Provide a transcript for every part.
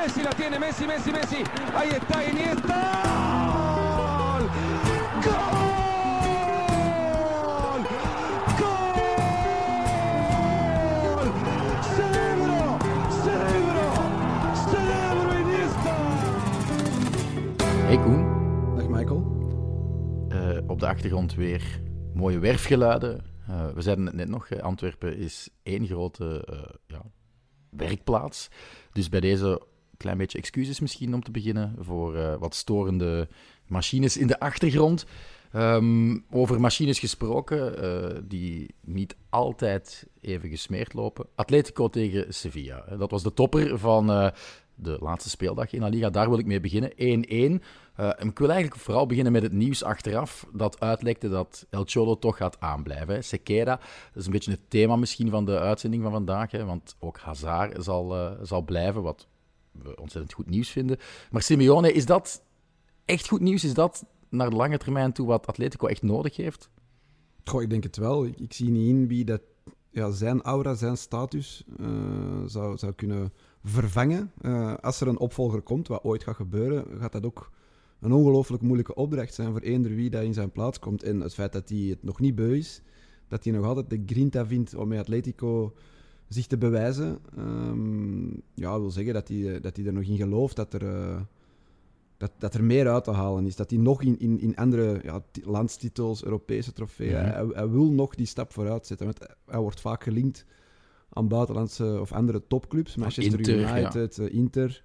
Messi la tiene, Messi, Messi, Messi. Ahí está Iniesta. ¡Gol! ¡Gol! Hey Koen, Dag Michael. eh, op de achtergrond weer mooie werfgeluiden. Eh, we zeiden het net nog, Antwerpen is één grote eh, ja, werkplaats. Dus bij deze klein beetje excuses misschien om te beginnen voor eh, wat storende machines in de achtergrond. Ehm, over machines gesproken, eh, die niet altijd even gesmeerd lopen. Atletico tegen Sevilla. Dat was de topper van eh, de laatste speeldag in La Liga. Daar wil ik mee beginnen. 1-1. Eh, ik wil eigenlijk vooral beginnen met het nieuws achteraf dat uitlekte dat El Cholo toch gaat aanblijven. Hè. Dat is een beetje het thema misschien van de uitzending van vandaag, hè, want ook Hazard zal, zal blijven, wat we ontzettend goed nieuws vinden. Maar Simeone, is dat echt goed nieuws? Is dat naar de lange termijn toe wat Atletico echt nodig heeft? Goh, ik denk het wel. Ik, zie niet in wie dat ja, zijn aura, zijn status eh, zou, zou kunnen vervangen. Eh, als er een opvolger komt, wat ooit gaat gebeuren, gaat dat ook een ongelooflijk moeilijke opdracht zijn voor eender wie dat in zijn plaats komt. En het feit dat hij het nog niet beu is, dat hij nog altijd de grinta vindt om Atletico zich te bewijzen, ehm, ja, wil zeggen dat hij, dat hij er nog in gelooft dat er... eh, dat, dat er meer uit te halen is. Dat hij nog in, in, in andere ja, ti- landstitels, Europese trofeeën, Mhm. hij, hij wil nog die stap vooruit zetten. Want hij wordt vaak gelinkt aan buitenlandse of andere topclubs. Manchester Inter, United, eh, Inter.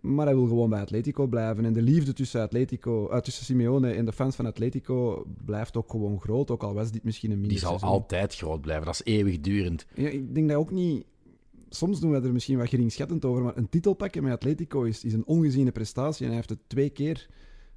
Maar hij wil gewoon bij Atletico blijven. En de liefde tussen, Atletico, eh, tussen Simeone en de fans van Atletico blijft ook gewoon groot. Ook al was dit misschien een Die minder zal altijd groot blijven, dat is eeuwigdurend. ja, ik denk dat ook niet. Soms doen we er misschien wat geringschattend over, maar een titel pakken met Atletico is, is een ongeziene prestatie. En hij heeft het twee keer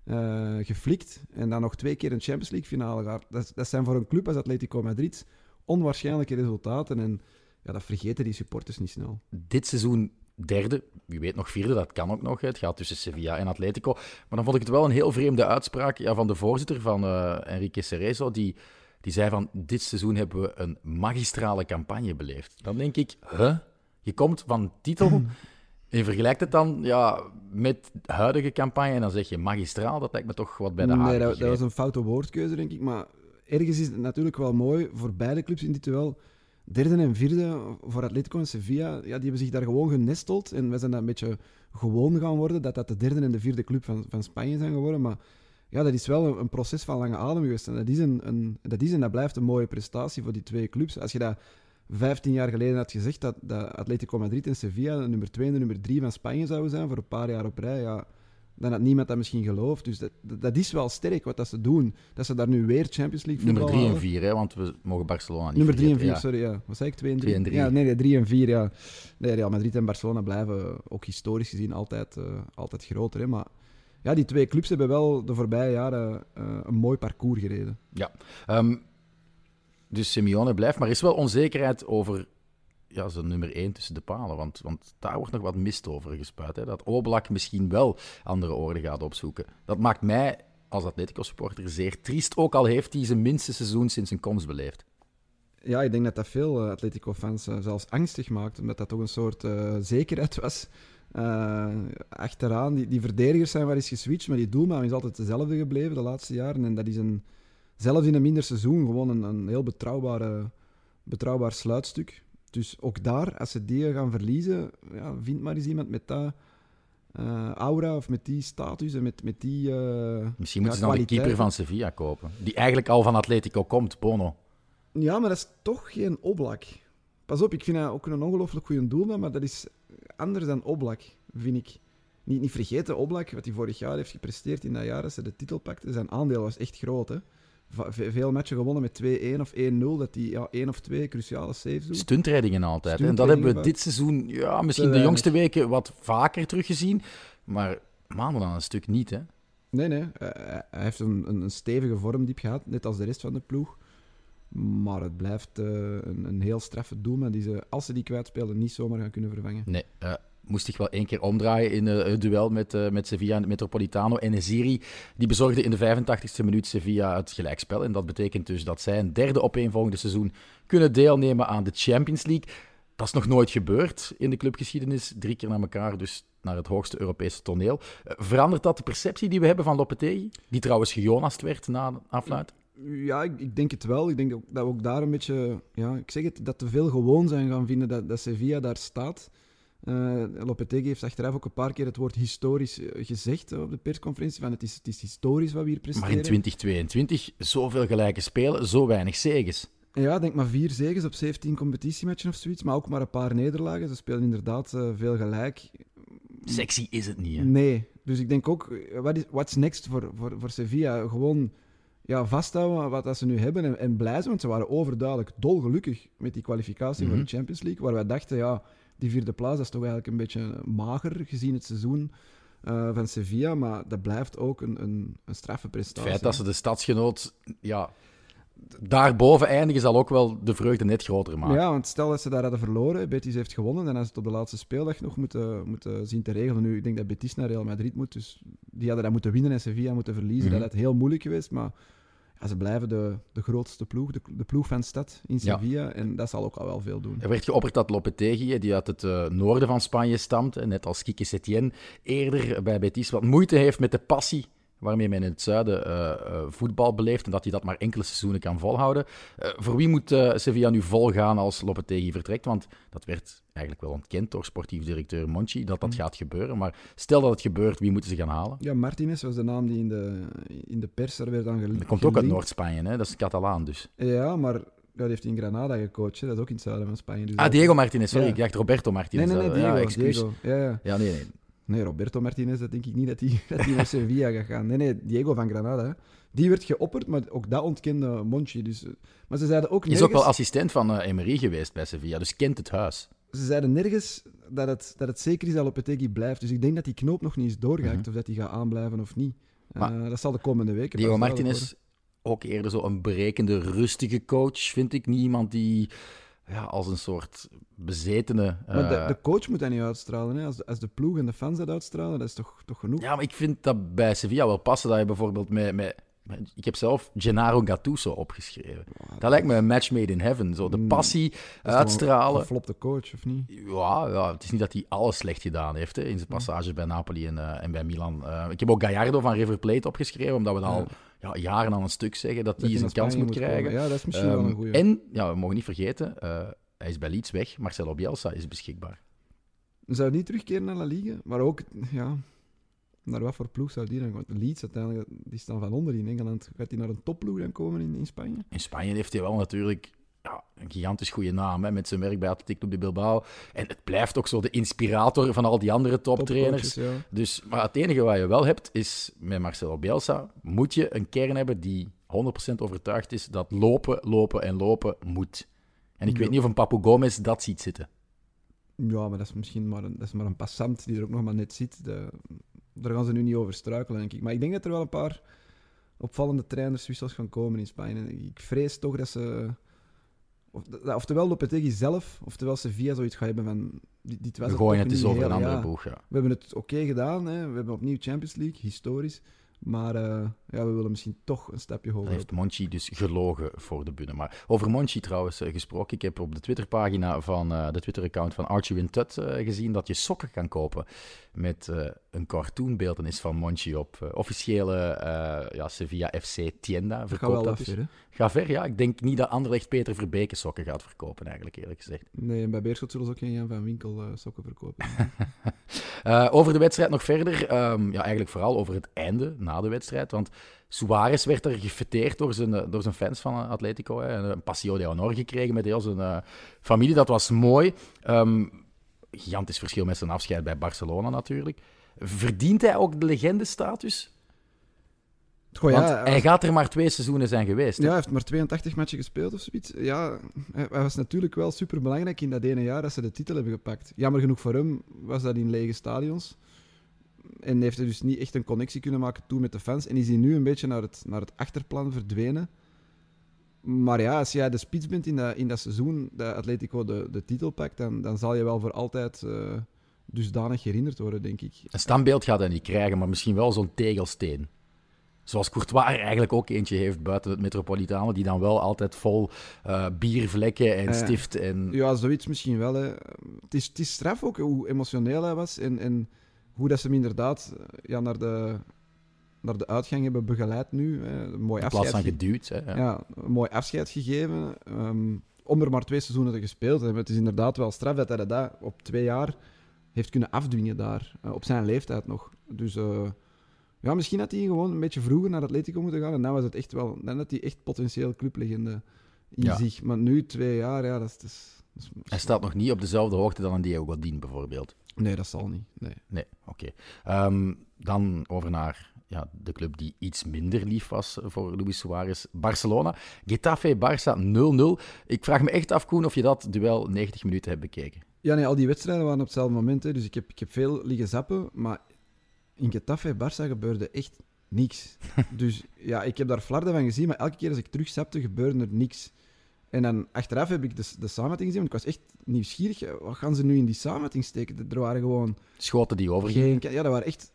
eh, geflikt en dan nog twee keer een Champions League finale gehad. Dat, dat zijn voor een club als Atletico Madrid onwaarschijnlijke resultaten. En ja, dat vergeten die supporters niet snel. dit seizoen derde, wie weet nog vierde, dat kan ook nog. Het gaat tussen Sevilla en Atletico. Maar dan vond ik het wel een heel vreemde uitspraak ja, van de voorzitter van eh, Enrique Cerezo, die, die zei van, dit seizoen hebben we een magistrale campagne beleefd. Dan denk ik, huh? Je komt van titel en je vergelijkt het dan ja, met de huidige campagne en dan zeg je magistraal, dat lijkt me toch wat bij de haren nee, dat, dat was een foute woordkeuze, denk ik. Maar ergens is het natuurlijk wel mooi voor beide clubs in dit duel. Derde en vierde voor Atletico en Sevilla, ja, die hebben zich daar gewoon genesteld. En wij zijn dat een beetje gewoon gaan worden, dat dat de derde en de vierde club van, van Spanje zijn geworden. Maar ja, dat is wel een, proces van lange adem geweest. En dat is, een, een, dat is en dat blijft een mooie prestatie voor die twee clubs. Als je dat 15 jaar geleden had gezegd, dat, dat Atletico Madrid en Sevilla de nummer 2 en de nummer 3 van Spanje zouden zijn voor een paar jaar op rij, ja, dan had niemand dat misschien geloofd. Dus dat, dat, is wel sterk wat dat ze doen. Dat ze daar nu weer Champions League Nummer voetbal 3 en halen. 4, hè, want we mogen Barcelona niet Nummer 3 en 4, vergeten, ja. sorry. Ja. Wat zei ik? 2 en 3? Twee en drie. Ja, nee, nee, 3 en 4, ja. Nee, Real Madrid en Barcelona blijven ook historisch gezien altijd, eh, altijd groter. Hè. Maar ja, die twee clubs hebben wel de voorbije jaren eh, een mooi parcours gereden. Ja. Ehm, dus Simeone blijft, maar er is wel onzekerheid over ja, zijn nummer 1 tussen de palen. Want, want daar wordt nog wat mist over gespuit. Hè? Dat Oblak misschien wel andere oorden gaat opzoeken. Dat maakt mij als Atletico-supporter zeer triest. Ook al heeft hij zijn minste seizoen sinds zijn komst beleefd. Ja, ik denk dat dat veel eh, Atletico-fans eh, zelfs angstig maakt, omdat dat toch een soort eh, zekerheid was. Achteraan, die, die verdedigers zijn wel eens geswitcht, maar die doelman is altijd dezelfde gebleven de laatste jaren. En dat is een, zelfs in een minder seizoen gewoon een, een heel betrouwbare, betrouwbaar sluitstuk. Dus ook daar, als ze die gaan verliezen, ja, vind maar eens iemand met dat eh, aura of met die status en met, met die... eh, Misschien ja, moeten ze dan de keeper van Sevilla kopen. Die eigenlijk al van Atletico komt, Bono. Ja, maar dat is toch geen Oblak. Pas op, ik vind hij ook een ongelooflijk goede doelman, maar dat is anders dan Oblak, vind ik. Niet, niet vergeten, Oblak, wat hij vorig jaar heeft gepresteerd in dat jaar dat ze de titel pakte, zijn aandeel was echt groot. Hè? Veel matchen gewonnen met 2-1 of 1-0, dat hij ja, één of twee cruciale saves doet. Stuntreddingen altijd. En dat hebben we dit seizoen, ja, misschien de jongste weken wat vaker teruggezien. Maar maanden aan een stuk niet, hè. Nee, nee, hij- hij hij heeft een, een, een stevige vormdiep gehad, net als de rest van de ploeg. Maar het blijft eh, een, een heel straffe doelman die ze, als ze die kwijtspelen, niet zomaar gaan kunnen vervangen. Nee, eh, moest zich wel één keer omdraaien in eh, het duel met, eh, met Sevilla en Metropolitano. En Neziri die bezorgde in de 85e minuut Sevilla het gelijkspel. En dat betekent dus dat zij een derde opeenvolgende seizoen kunnen deelnemen aan de Champions League. dat is nog nooit gebeurd in de clubgeschiedenis. Drie keer naar elkaar, dus naar het hoogste Europese toneel. Uh, verandert dat de perceptie die we hebben van Lopetegui? Die trouwens gejonast werd na afluit? Ja, ik, ik, denk het wel. Ik denk dat we ook daar een beetje, ja, ik zeg het, dat te veel gewoon zijn gaan vinden dat, dat Sevilla daar staat. Uh, Lopetegui heeft achteraf ook een paar keer het woord historisch eh, gezegd op de persconferentie. Van het, is, het is historisch wat we hier presteren. Maar in 2022 zoveel gelijke spelen, zo weinig zegens. Ja, denk maar vier zegens op 17 competitiematchen of zoiets, maar ook maar een paar nederlagen. Ze spelen inderdaad uh, veel gelijk. Sexy is het niet, hè? Nee. Dus ik denk ook, wat is what's next voor, voor, voor Sevilla? Gewoon ja, vasthouden wat dat ze nu hebben en, en blij zijn, want ze waren overduidelijk dolgelukkig met die kwalificatie voor de Champions League, waar wij dachten, ja, die vierde plaats dat is toch eigenlijk een beetje mager gezien het seizoen uh, van Sevilla, maar dat blijft ook een, een, een straffe prestatie. Het feit dat ze de stadsgenoot ja, daarboven eindigen zal ook wel de vreugde net groter maken. Ja, want stel dat ze daar hadden verloren, Betis heeft gewonnen, dan als het op de laatste speeldag nog moeten, moeten zien te regelen. Nu, ik denk dat Betis naar Real Madrid moet, dus die hadden dat moeten winnen en Sevilla moeten verliezen. Mm -hmm. Dat had heel moeilijk geweest, maar ze blijven de, de grootste ploeg, de, de ploeg van stad in Sevilla. Ja. En dat zal ook al wel veel doen. Er werd geopperd dat Lopetegui, die uit het uh, noorden van Spanje stamt, net als Kike Setien, eerder bij Betis wat moeite heeft met de passie waarmee men in het zuiden uh, uh, voetbal beleeft en dat hij dat maar enkele seizoenen kan volhouden. Voor wie moet Sevilla nu volgaan als Lopetegui vertrekt? Want dat werd eigenlijk wel ontkend door sportief directeur Monchi, dat dat mm. gaat gebeuren. Maar stel dat het gebeurt, wie moeten ze gaan halen? Ja, Martinez was de naam die in de, in de pers er werd dan gelinkt. Dat komt ook uit Noord-Spanje, hè? dat is Catalaan dus. Ja, maar dat heeft hij in Granada gecoacht, hè? dat is ook in het zuiden van Spanje. Dus ah, Diego Martinez, sorry, ja. ik dacht Roberto Martinez. Nee, nee, nee, Diego. Ja, excuus. Ja, ja. ja, nee, nee. Nee, Roberto Martinez, dat denk ik niet dat hij, dat hij naar Sevilla gaat gaan. Nee, nee, Diego van Granada. Hè. Die werd geopperd, maar ook dat ontkende Monchi. Dus, maar ze zeiden ook nergens... Is ook wel assistent van uh, Emery geweest bij Sevilla, dus kent het huis. Ze zeiden nergens dat het, dat het zeker is dat Lopetegui blijft. Dus ik denk dat die knoop nog niet is doorgehakt, mm -hmm. of dat hij gaat aanblijven of niet. Maar, uh, dat zal de komende weken Diego Martinez, ook eerder zo een berekende, rustige coach, vind ik. Niet iemand die ja, als een soort bezetene. Maar de, de, coach moet dat niet uitstralen. Hè? Als, de, als de ploeg en de fans dat uitstralen, dat is toch, toch genoeg? Ja, maar ik vind dat bij Sevilla wel passen dat je bijvoorbeeld met. met ik heb zelf Gennaro Gattuso opgeschreven. Dat lijkt me een match made in heaven. Zo de passie uitstralen. Een geflopte coach, of niet? Ja, ja, het is niet dat hij alles slecht gedaan heeft hè, in zijn passage bij Napoli en, uh, en bij Milan. Uh, ik heb ook Gallardo van River Plate opgeschreven, omdat we dat al ja, jaren aan een stuk zeggen dat hij zijn kans moet, moet krijgen. Komen. Ja, dat is misschien um, wel een goede. En, ja, we mogen niet vergeten, uh, hij is bij Leeds weg. Marcelo Bielsa is beschikbaar. Zou niet terugkeren naar La Liga? Maar ook, ja, naar wat voor ploeg zou die dan komen? Leeds uiteindelijk, die staan van onder in Engeland. Gaat hij naar een topploeg dan komen in, in Spanje? In Spanje heeft hij wel natuurlijk ja, een gigantisch goede naam hè, met zijn werk bij Atletico de Bilbao. En het blijft ook zo de inspirator van al die andere toptrainers. Ja. Dus, maar het enige wat je wel hebt, is met Marcelo Bielsa moet je een kern hebben die 100% overtuigd is dat lopen, lopen en lopen moet. En ik Ja. weet niet of een Papu Gomez dat ziet zitten. Ja, maar dat is misschien maar een, dat is maar een passant die er ook nog maar net zit. De, daar gaan ze nu niet over struikelen, denk ik. Maar ik denk dat er wel een paar opvallende trainerswissels gaan komen in Spanje. Ik vrees toch dat ze... Of, oftewel Lopetegui zelf, oftewel Sevilla zoiets gaat hebben van... Dit, dit was We het gooien het eens over een andere ja. boeg. Ja. We hebben het oké gedaan, hè. we hebben opnieuw Champions League, historisch. Maar eh, ja, we willen misschien toch een stapje hoger Dan heeft. Monchi dus gelogen voor de bühne. Maar over Monchi trouwens eh, gesproken. Ik heb op de Twitterpagina van eh, de Twitter-account van Archie Wintut eh, gezien dat je sokken kan kopen met eh, een cartoonbeeldenis van Monchi op officiële ja, Sevilla FC Tienda. Verkoopt wel dat dus. hè. Ga ver, ja. Ik denk niet dat Anderlecht Peter Verbeke sokken gaat verkopen, eigenlijk eerlijk gezegd. Nee, en bij Beerschot zullen ze ook geen Jan van Winkel sokken verkopen. Over de wedstrijd nog verder. Ehm, ja, eigenlijk vooral over het einde na de wedstrijd. Want Suarez werd er gefeteerd door zijn, eh, door zijn fans van eh, Atletico. Hè. Een passio de honor gekregen met heel zijn eh, familie. Dat was mooi. Ehm, gigantisch verschil met zijn afscheid bij Barcelona natuurlijk. Verdient hij ook de legendestatus? Goh, Want ja, hij gaat er maar twee seizoenen zijn geweest. hè. Ja, hij heeft maar 82 matchen gespeeld of zoiets. Ja, hij, hij was natuurlijk wel super belangrijk in dat ene jaar dat ze de titel hebben gepakt. Jammer genoeg voor hem was dat in lege stadions. En heeft hij dus niet echt een connectie kunnen maken toen met de fans. En is hij nu een beetje naar het, naar het achterplan verdwenen. Maar ja, als jij de spits bent in dat, in dat seizoen dat Atletico de, de titel pakt, dan, dan zal je wel voor altijd eh, dusdanig herinnerd worden, denk ik. Een standbeeld gaat hij niet krijgen, maar misschien wel zo'n tegelsteen. Zoals Courtois eigenlijk ook eentje heeft buiten het Metropolitano, die dan wel altijd vol uh, biervlekken en Ja. stift en... Ja, zoiets misschien wel. Hè. Het, is, het is straf ook hoe emotioneel hij was en, en hoe dat ze hem inderdaad eh, ja, naar, de, naar de uitgang hebben begeleid nu. Hè. Een mooi In plaats afscheid van ge- geduwd. Hè, ja. ja, een mooi afscheid gegeven. ehm, om er maar twee seizoenen te gespeeld te hebben. Het is inderdaad wel straf dat hij dat op twee jaar heeft kunnen afdwingen daar. eh, op zijn leeftijd nog. Dus eh, ja, misschien had hij gewoon een beetje vroeger naar Atletico moeten gaan. En dan was het echt wel... Dan had hij echt potentieel clublegende in Ja. zich. Maar nu twee jaar, ja, dat is... Dat is, Hij staat nog niet op dezelfde hoogte dan een Diego Godin bijvoorbeeld. Nee, dat zal niet. Nee. Nee, oké. Ehm, dan over naar ja, de club die iets minder lief was voor Luis Suarez. Barcelona. Getafe Barça 0-0. Ik vraag me echt af, Koen, of je dat duel 90 minuten hebt bekeken. Ja, nee, al die wedstrijden waren op hetzelfde moment. Hè, dus ik heb, ik heb veel liggen zappen. Maar in Getafe Barça gebeurde echt niks. dus ja, ik heb daar flarden van gezien. Maar elke keer als ik terug zapte, gebeurde er niks. En dan achteraf heb ik de, de samenvatting gezien. Want ik was echt nieuwsgierig. Wat gaan ze nu in die samenvatting steken? Er waren gewoon Schoten die overgingen. Ja, dat waren echt...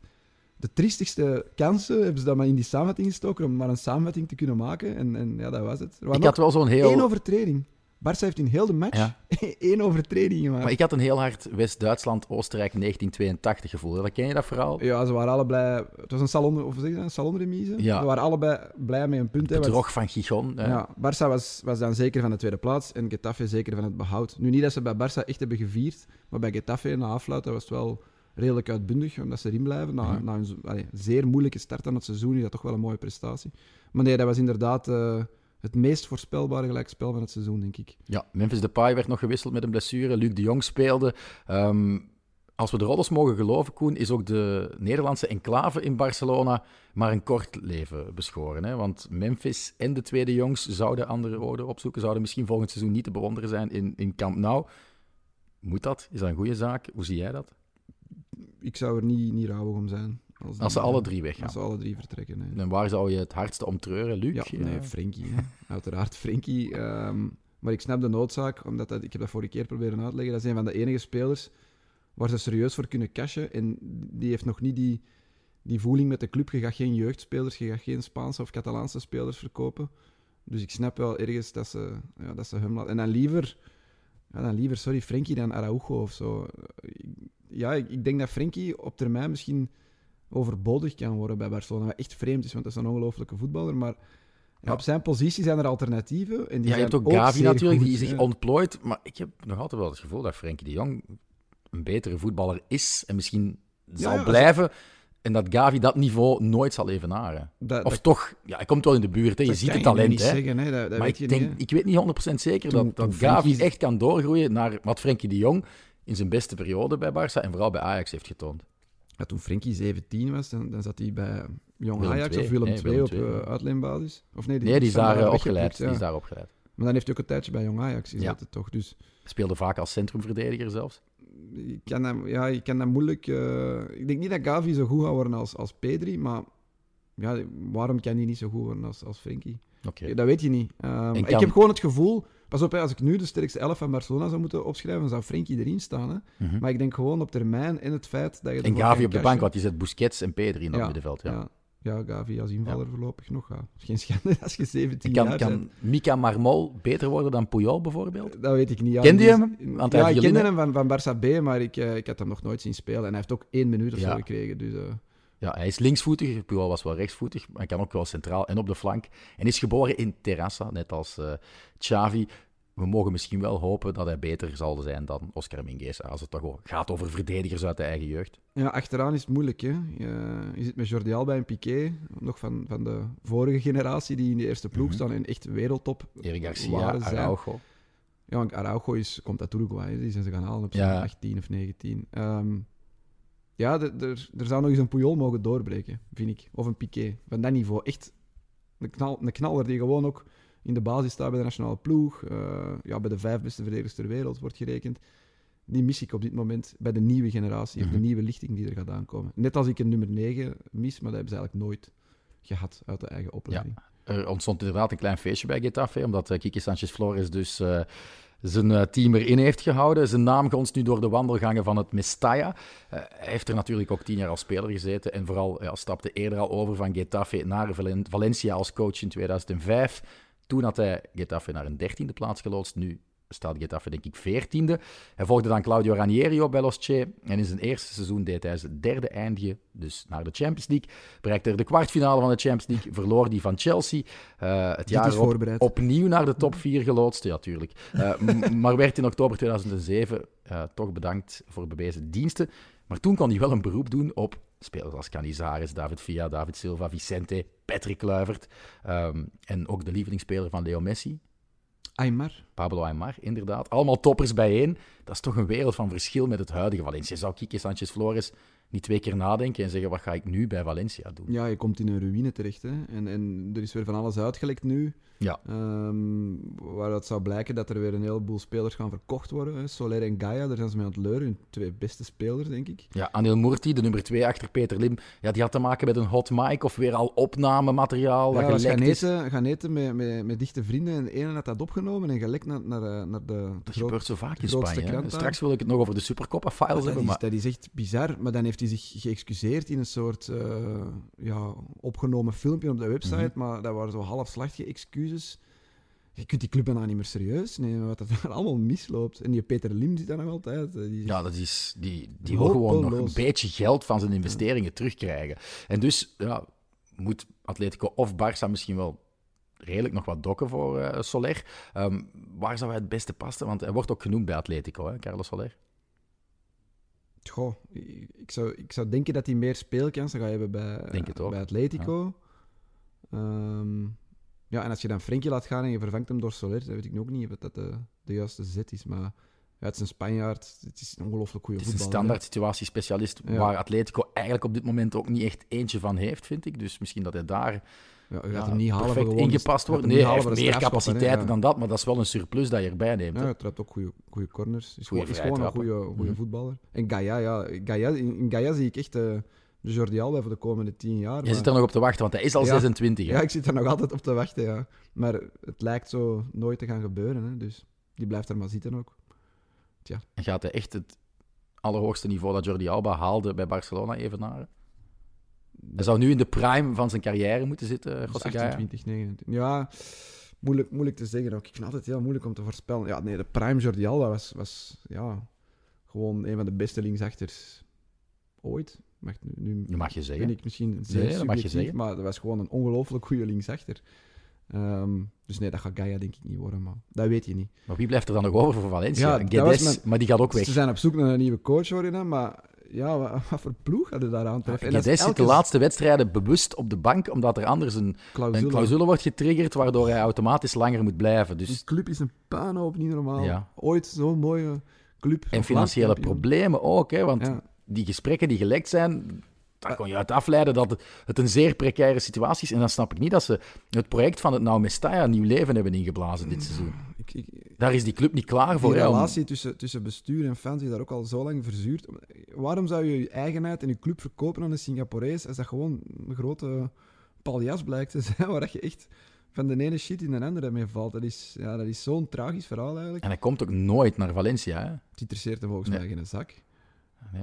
De triestigste kansen hebben ze dan maar in die samenvatting gestoken om maar een samenvatting te kunnen maken. En, en ja, dat was het. Ik nog had wel zo'n heel... één overtreding. Barça heeft in heel de match Ja. één overtreding gemaakt. Maar ik had een heel hard West-Duitsland-Oostenrijk 1982 gevoel. Dat ken je dat verhaal? Ja, ze waren allebei... Het was een salon, of zeg je dat, een salonremise. Ja. Ze waren allebei blij met een punt. want- Bedrog van Gijon. hè. Ja, Barça was, was dan zeker van de tweede plaats en Getafe zeker van het behoud. Nu niet dat ze bij Barça echt hebben gevierd, maar bij Getafe na afluiten was het wel redelijk uitbundig, omdat ze erin blijven. Na, Mhm. na een allee, zeer moeilijke start aan het seizoen is dat toch wel een mooie prestatie. Maar nee, dat was inderdaad eh, het meest voorspelbare gelijkspel van het seizoen, denk ik. Ja, Memphis Depay werd nog gewisseld met een blessure. Luc de Jong speelde. Ehm, als we de roddels mogen geloven, Koen, is ook de Nederlandse enclave in Barcelona maar een kort leven beschoren. Hè? Want Memphis en de tweede jongs zouden andere woorden opzoeken, zouden misschien volgend seizoen niet te bewonderen zijn in, in Camp Nou. Moet dat? Is dat een goede zaak? Hoe zie jij dat? Ik zou er niet, niet rouwig om zijn. Als, Als ze alle drie weggaan. Als ze alle drie vertrekken. nee. En waar zou je het hardste om treuren, Luc? Ja, nee, Frenkie. hè. Uiteraard Frenkie. Ehm, maar ik snap de noodzaak, omdat dat, ik heb dat vorige keer proberen uit te leggen. Dat is een van de enige spelers waar ze serieus voor kunnen cashen. En die heeft nog niet die, die voeling met de club. Je gaat geen jeugdspelers, je gaat geen Spaanse of Catalaanse spelers verkopen. Dus ik snap wel ergens dat ze, ja, dat ze hem laten. En dan liever, ja, dan liever, sorry, Frenkie dan Araujo of zo. Ja, ik, ik denk dat Frenkie op termijn misschien overbodig kan worden bij Barcelona. Wat echt vreemd is, want dat is een ongelofelijke voetballer. Maar ja, op zijn positie zijn er alternatieven. En die Ja, je hebt ook Gavi natuurlijk, goed. die zich ontplooit. Maar ik heb nog altijd wel het gevoel dat Frenkie de Jong een betere voetballer is en misschien zal ja, blijven. En dat Gavi dat niveau nooit zal evenaren. Dat, Of dat- toch, ja, hij komt wel in de buurt, hè. je dat ziet het talent. niet Hè. zeggen, hè. Dat, dat maar weet ik, je denk, niet, ik weet niet 100% zeker Toen- dat, dat toen Gavi Frenkie- echt kan doorgroeien naar wat Frenkie de Jong in zijn beste periode bij Barça en vooral bij Ajax heeft getoond. Ja, toen Frenkie 17 was, dan, dan zat hij bij Jong Willem Ajax of Willem Nee, op eh, ja. uitleenbasis. Of nee, Nee, die is daar eh, opgeleid. ja. Die is daar opgeleid. Maar dan heeft hij ook een tijdje bij Jong Ajax Ja. gezeten, toch? Dus Speelde vaak als centrumverdediger zelfs. ik kan dat, ja, ik kan dat moeilijk... eh, ik denk niet dat Gavi zo goed gaat worden als, als Pedri, maar ja, waarom kan hij niet zo goed worden als, als Frenkie? Ja, Dat weet je niet. Ik heb gewoon het gevoel... Pas op, hè, als ik nu de sterkste elf van Barcelona zou moeten opschrijven, dan zou Frenkie erin staan. Hè? Mhm. Maar ik denk gewoon op termijn en het feit dat je... En Gavi op de bank, want je zet Busquets en Pedri in dat middenveld. Ja. Ja. Ja, Gavi als invaller voorlopig nog. Ja. Geen schande als je 17 Kan, jaar bent. kan Mika Marmol beter worden dan Puyol bijvoorbeeld? Dat weet ik niet. Ja, Kende je hem? Want ja, ik kende hem van, van Barça B, maar ik, eh, ik had hem nog nooit zien spelen. En hij heeft ook één minuut of zo gekregen. Dus, eh, Ja, hij is linksvoetig. Puyol was wel rechtsvoetig. Maar hij kan ook wel centraal en op de flank. En is geboren in Terrassa, net als eh Xavi. We mogen misschien wel hopen dat hij beter zal zijn dan Oscar Mingueza. Als het toch wel gaat over verdedigers uit de eigen jeugd. ja, achteraan is het moeilijk. Hè? Je, je zit met Jordi Alba en Piqué, nog van, van de vorige generatie, die in de eerste ploeg Mhm. staan en echt wereldtop Erik Garcia. Araujo. Ja, Araujo is, komt uit Uruguay, die zijn ze gaan halen op Ja. zijn 18 of 19. Ehm, ja, er er zou nog eens een Puyol mogen doorbreken, vind ik. Of een Piqué, van dat niveau. Echt een, knal, een knaller die gewoon ook in de basis staat bij de nationale ploeg. eh, ja, bij de vijf beste verdedigers ter wereld wordt gerekend. Die mis ik op dit moment bij de nieuwe generatie, of de Mhm. nieuwe lichting die er gaat aankomen. Net als ik een nummer 9 mis, maar dat hebben ze eigenlijk nooit gehad uit de eigen opleiding. Er ontstond inderdaad een klein feestje bij Getafe, omdat uh, Kike Sanchez Flores dus eh, zijn uh, team erin heeft gehouden. Zijn naam gonst nu door de wandelgangen van het Mestalla. Uh, hij heeft er natuurlijk ook tien jaar als speler gezeten en vooral ja, stapte eerder al over van Getafe naar Valencia als coach in 2005. Toen had hij Getafe naar een dertiende plaats geloodst. Nu staat Getafe denk ik veertiende. Hij volgde dan Claudio Ranieri op bij Los Che. En in zijn eerste seizoen deed hij zijn derde eindige, dus naar de Champions League. Bereikte er de kwartfinale van de Champions League, verloor die van Chelsea. Uh, het jaar op, opnieuw naar de top 4 geloodst, ja, tuurlijk. Uh, maar werd in oktober 2007 uh, eh, toch bedankt voor bewezen diensten. Maar toen kon hij wel een beroep doen op spelers als Canizares, David Villa, David Silva, Vicente, Patrick Kluivert. Um, en ook de lievelingsspeler van Leo Messi, Aymar. Pablo Aymar, inderdaad. Allemaal toppers bijeen. Dat is toch een wereld van verschil met het huidige Valencia. Zou Kike Sanchez Flores niet twee keer nadenken en zeggen: wat ga ik nu bij Valencia doen? Ja, je komt in een ruïne terecht. Hè? En, en er is weer van alles uitgelekt nu. Ja. Um, waaruit zou blijken dat er weer een heleboel spelers gaan verkocht worden. Hè? Soler en Gaia, daar zijn ze mee aan het leuren. Hun twee beste spelers, denk ik. Ja, Anil Murti, de nummer twee achter Peter Lim, ja, die had te maken met een hot mic of weer al opnamemateriaal. Ja, dat gaan eten, gaan eten met, met, met dichte vrienden en de ene had dat opgenomen en gelekt naar, naar, eh, naar de. Dat gebeurt zo vaak in Spanje. Straks wil ik het nog over de Supercopa-files hebben. Is, maar... Dat is echt bizar, maar dan heeft hij zich geëxcuseerd in een soort uh, ja, opgenomen filmpje op de website, mm -hmm. maar dat waren zo halfslachtige excuses je kunt die club bijna niet meer serieus nemen, wat er allemaal misloopt. En die Peter Lim zit daar nog altijd. Eh, die ja, dat is, die, die wil gewoon nog een beetje geld van zijn investeringen terugkrijgen. En dus ja, moet Atletico of Barça misschien wel redelijk nog wat dokken voor uh, Soler. Um, waar zou hij het beste passen? Want hij wordt ook genoemd bij Atletico, hè, Carlos Soler. Goh, ik zou, ik zou denken dat hij meer speelkansen gaat hebben bij, bij Atletico. Ja. Um, ja, en als je dan Frenkie laat gaan en je vervangt hem door Soler, dan weet ik ook niet of dat de, de juiste zet is. Maar ja, het is een Spanjaard, het is een ongelooflijk goede voetballer. Het is een standaard situatiespecialist waar Atletico eigenlijk op dit moment ook niet echt eentje van heeft, vind ik. Dus misschien dat hij daar ja, gaat ja, hem niet halen perfect ingepast wordt. Nee, hij heeft meer capaciteiten dan dat, maar dat is wel een surplus dat je erbij neemt. Ja, trapt ook goede corners. Is, is gewoon een goede mm voetballer. En Gaia, ja, Gaia, in Gaia zie ik echt... Uh, de Jordi Alba voor de komende tien jaar. Je zit er nog op te wachten, want hij is al 26. Hè? Ja, ik zit er nog altijd op te wachten, ja. Maar het lijkt zo nooit te gaan gebeuren, hè. dus die blijft er maar zitten ook. Tja. En gaat hij echt het allerhoogste niveau dat Jordi Alba haalde bij Barcelona even naar? Hij zou nu in de prime van zijn carrière moeten zitten, 20, 29. Ja, moeilijk, moeilijk te zeggen ook. Ik vind het altijd heel moeilijk om te voorspellen. Ja, nee, de prime Jordi Alba was, was ja, gewoon een van de beste linksachters ooit. Mag, nu, nu mag je zeggen. Ben ik misschien zeer nee, mag je zeggen. maar dat was gewoon een ongelooflijk goede linksachter. Um, dus nee, dat gaat Gaia denk ik niet worden, maar dat weet je niet. Maar wie blijft er dan nog over voor Valencia? Ja, Guedes, maar die gaat ook weg. Ze zijn op zoek naar een nieuwe coach, hoor je maar ja, wat, wat, voor ploeg hadden daar aan treffen? Ja, zit de laatste wedstrijden bewust op de bank, omdat er anders een clausule, een clausule wordt getriggerd, waardoor hij automatisch langer moet blijven. Dus... Die club is een puinhoop, niet normaal. Ja. Ooit zo'n mooie club. En financiële problemen ook, hè, want... Ja die gesprekken die gelekt zijn, daar kon je uit afleiden dat het een zeer precaire situatie is. En dan snap ik niet dat ze het project van het Nou Mestalla nieuw leven hebben ingeblazen dit seizoen. Ik, ik, daar is die club niet klaar voor. De relatie tussen, tussen bestuur en fans is daar ook al zo lang verzuurd. Waarom zou je je eigenheid en je club verkopen aan een Singaporees als dat gewoon een grote paljas blijkt te zijn, waar je echt van de ene shit in de andere mee valt. Dat is, ja, dat is zo'n tragisch verhaal eigenlijk. En hij komt ook nooit naar Valencia. Hè? Het interesseert hem volgens mij geen zak.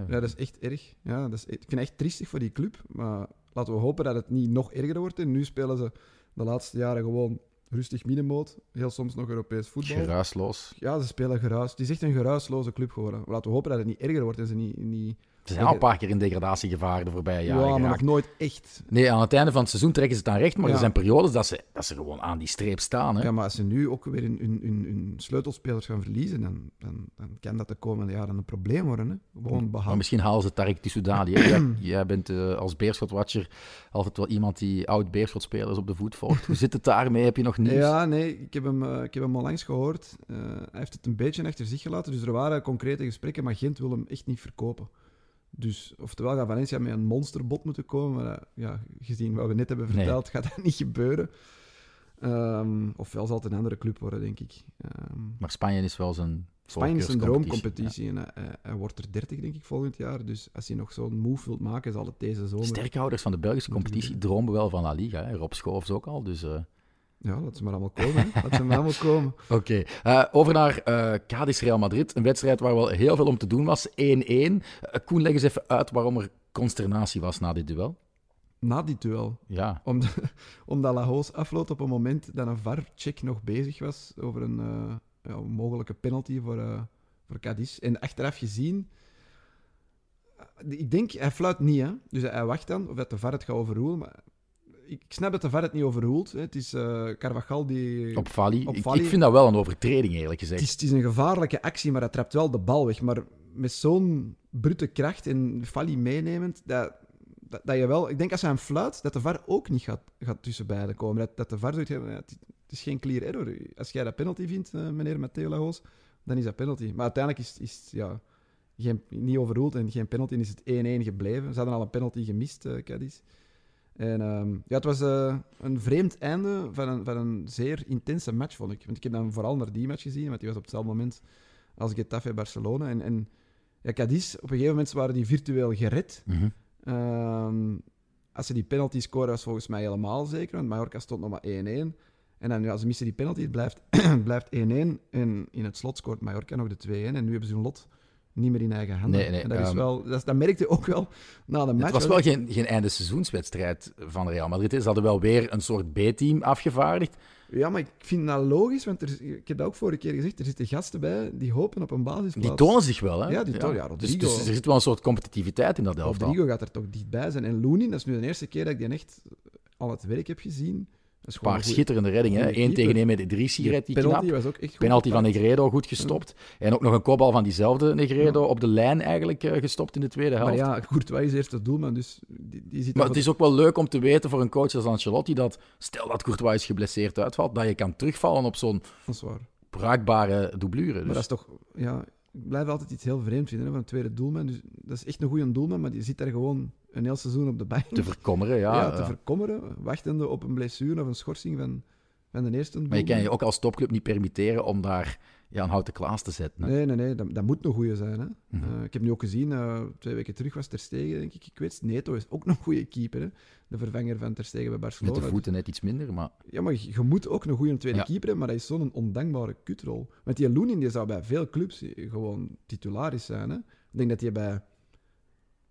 Ja, dat is echt erg. Ja, dat is, ik vind het echt triestig voor die club. Maar laten we hopen dat het niet nog erger wordt. En nu spelen ze de laatste jaren gewoon rustig middenmoot. Heel soms nog Europees voetbal. Geruisloos. Ja, ze spelen geruis. Het is echt een geruisloze club geworden. Laten we hopen dat het niet erger wordt en ze niet, niet ze zijn al een paar keer in degradatiegevaar de voorbije jaren Ja, maar nog nooit echt. Nee, aan het einde van het seizoen trekken ze het aan recht, maar er zijn periodes dat ze, dat ze gewoon aan die streep staan. Hè? Ja, maar als ze nu ook weer hun, hun, hun, sleutelspelers gaan verliezen, dan, dan, dan kan dat de komende jaren een probleem worden. Hè? Gewoon maar misschien halen ze Tarek Tissoudali. jij, jij bent uh, als Beerschot-watcher altijd wel iemand die oud-Beerschot-spelers op de voet volgt. Hoe zit het daarmee? Heb je nog nieuws? Ja, nee, ik heb hem, uh, ik heb hem al langs gehoord. Uh, hij heeft het een beetje achter zich gelaten, dus er waren concrete gesprekken, maar Gent wil hem echt niet verkopen. Dus oftewel gaat Valencia met een monsterbot moeten komen. Maar ja, gezien wat we net hebben verteld, gaat dat niet gebeuren. Um, ofwel zal het een andere club worden, denk ik. Um, maar Spanje is wel zijn. Spanje is een droomcompetitie. En hij, hij, wordt er 30, denk ik, volgend jaar. Dus als hij nog zo'n move wilt maken, zal het deze zomer. Sterkhouders van de Belgische competitie dromen wel van La Liga. Hè? Rob Schoofs ook al. Dus, uh... Ja, laat ze maar allemaal komen. hè. Laat ze maar allemaal komen. Oké, eh, over naar eh Cadiz Real Madrid. Een wedstrijd waar wel heel veel om te doen was. 1-1. Eh, Koen, leg eens even uit waarom er consternatie was na dit duel. Na die duel. Ja, Omdat, omdat Lahoz afloopt op een moment dat een VAR-check nog bezig was over een ja, mogelijke penalty voor, voor Cadiz. En achteraf gezien, ik denk, hij fluit niet, hè. Dus hij, hij wacht dan of dat de VAR het gaat overroelen. Maar ik, snap dat de VAR het niet overroelt. Hè. Het is eh Carvajal die... op Vali. Op Ik, ik vind dat wel een overtreding, eerlijk Het gezegd. is, het is een gevaarlijke actie, maar hij trapt wel de bal weg. Maar met zo'n brute kracht en Fali meenemend, dat, dat, dat je wel... Ik denk als hij hem fluit, dat de VAR ook niet gaat, gaat tussen beiden komen. Dat, dat de VAR zoiets ja, het, het is geen clear error. Als jij dat penalty vindt, eh, meneer Matteo Lagos, dan is dat penalty. Maar uiteindelijk is, is het ja, geen, niet overruled en geen penalty. En is het 1-1 gebleven. Ze hadden al een penalty gemist, Cadiz. En ehm, ja, het was eh, een vreemd einde van een, van een zeer intense match, vond ik. Want ik heb dan vooral naar die match gezien, want die was op hetzelfde moment als Getafe Barcelona. En, en ja, Cadiz, op een gegeven moment waren die virtueel gered. Mhm. Ehm, als ze die penalty scoren, was volgens mij helemaal zeker, want Mallorca stond nog maar 1-1. En dan, ja, ze missen die penalty, het blijft, het blijft 1-1. En in het slot scoort Mallorca nog de 2-1. En nu hebben ze hun lot niet meer in eigen handen. Nee, nee, en dat, is ehm, wel, dat, dat merkte je ook wel na de match. Het was wel geen, geen einde seizoenswedstrijd van Real Madrid. Ze hadden wel weer een soort B-team afgevaardigd. Ja, maar ik vind dat logisch, want er, ik heb dat ook vorige keer gezegd, er zitten gasten bij die hopen op een basisplaats. Die tonen zich wel, hè? Ja, die tonen- ja, dus, Rodrigo. dus er zit wel een soort competitiviteit in dat elftal. Rodrigo gaat er toch dichtbij zijn. En Looney, dat is nu de eerste keer dat ik die echt al het werk heb gezien. Een paar goeie- schitterende reddingen. Eén tegen één met Idrissi redt die penalty knap. was ook echt goed Penalty van. Negredo goed gestopt. En ook nog een kopbal van diezelfde Negredo op de lijn eigenlijk eh, gestopt in de tweede helft. Maar ja, Courtois is eerst de doelman, dus die, die zit Maar het is ook wel leuk om te weten voor een coach als Ancelotti dat, stel dat Courtois geblesseerd uitvalt, dat je kan terugvallen op zo'n bruikbare doublure. Maar Dus dat is toch... Ja, ik blijf altijd iets heel vreemd vinden hè, van een tweede doelman. Dus dat is echt een goede doelman, maar die zit daar gewoon een heel seizoen op de bank. te voorkommeren, ja. ja, te verkommeren, wachtende op een blessure of een schorsing van, van de eerste Maar je kan je ook als topclub niet permitteren om daar ja, een houten klaas te zetten. hè. Nee, nee, nee, dat, dat moet een goede zijn. Hè. Mhm. Eh, ik heb nu ook gezien, eh, twee weken terug was Ter Stegen, denk ik. Ik weet, Neto is ook nog een goede keeper. Hè. De vervanger van Ter Stegen bij Met Barcelona. de voeten net iets minder, maar Ja, maar je, je moet ook een goede tweede Ja. keeper hebben, maar dat is zo'n ondankbare kutrol. Want die Loenin die zou bij veel clubs gewoon titularis zijn. Hè. Ik denk dat hij bij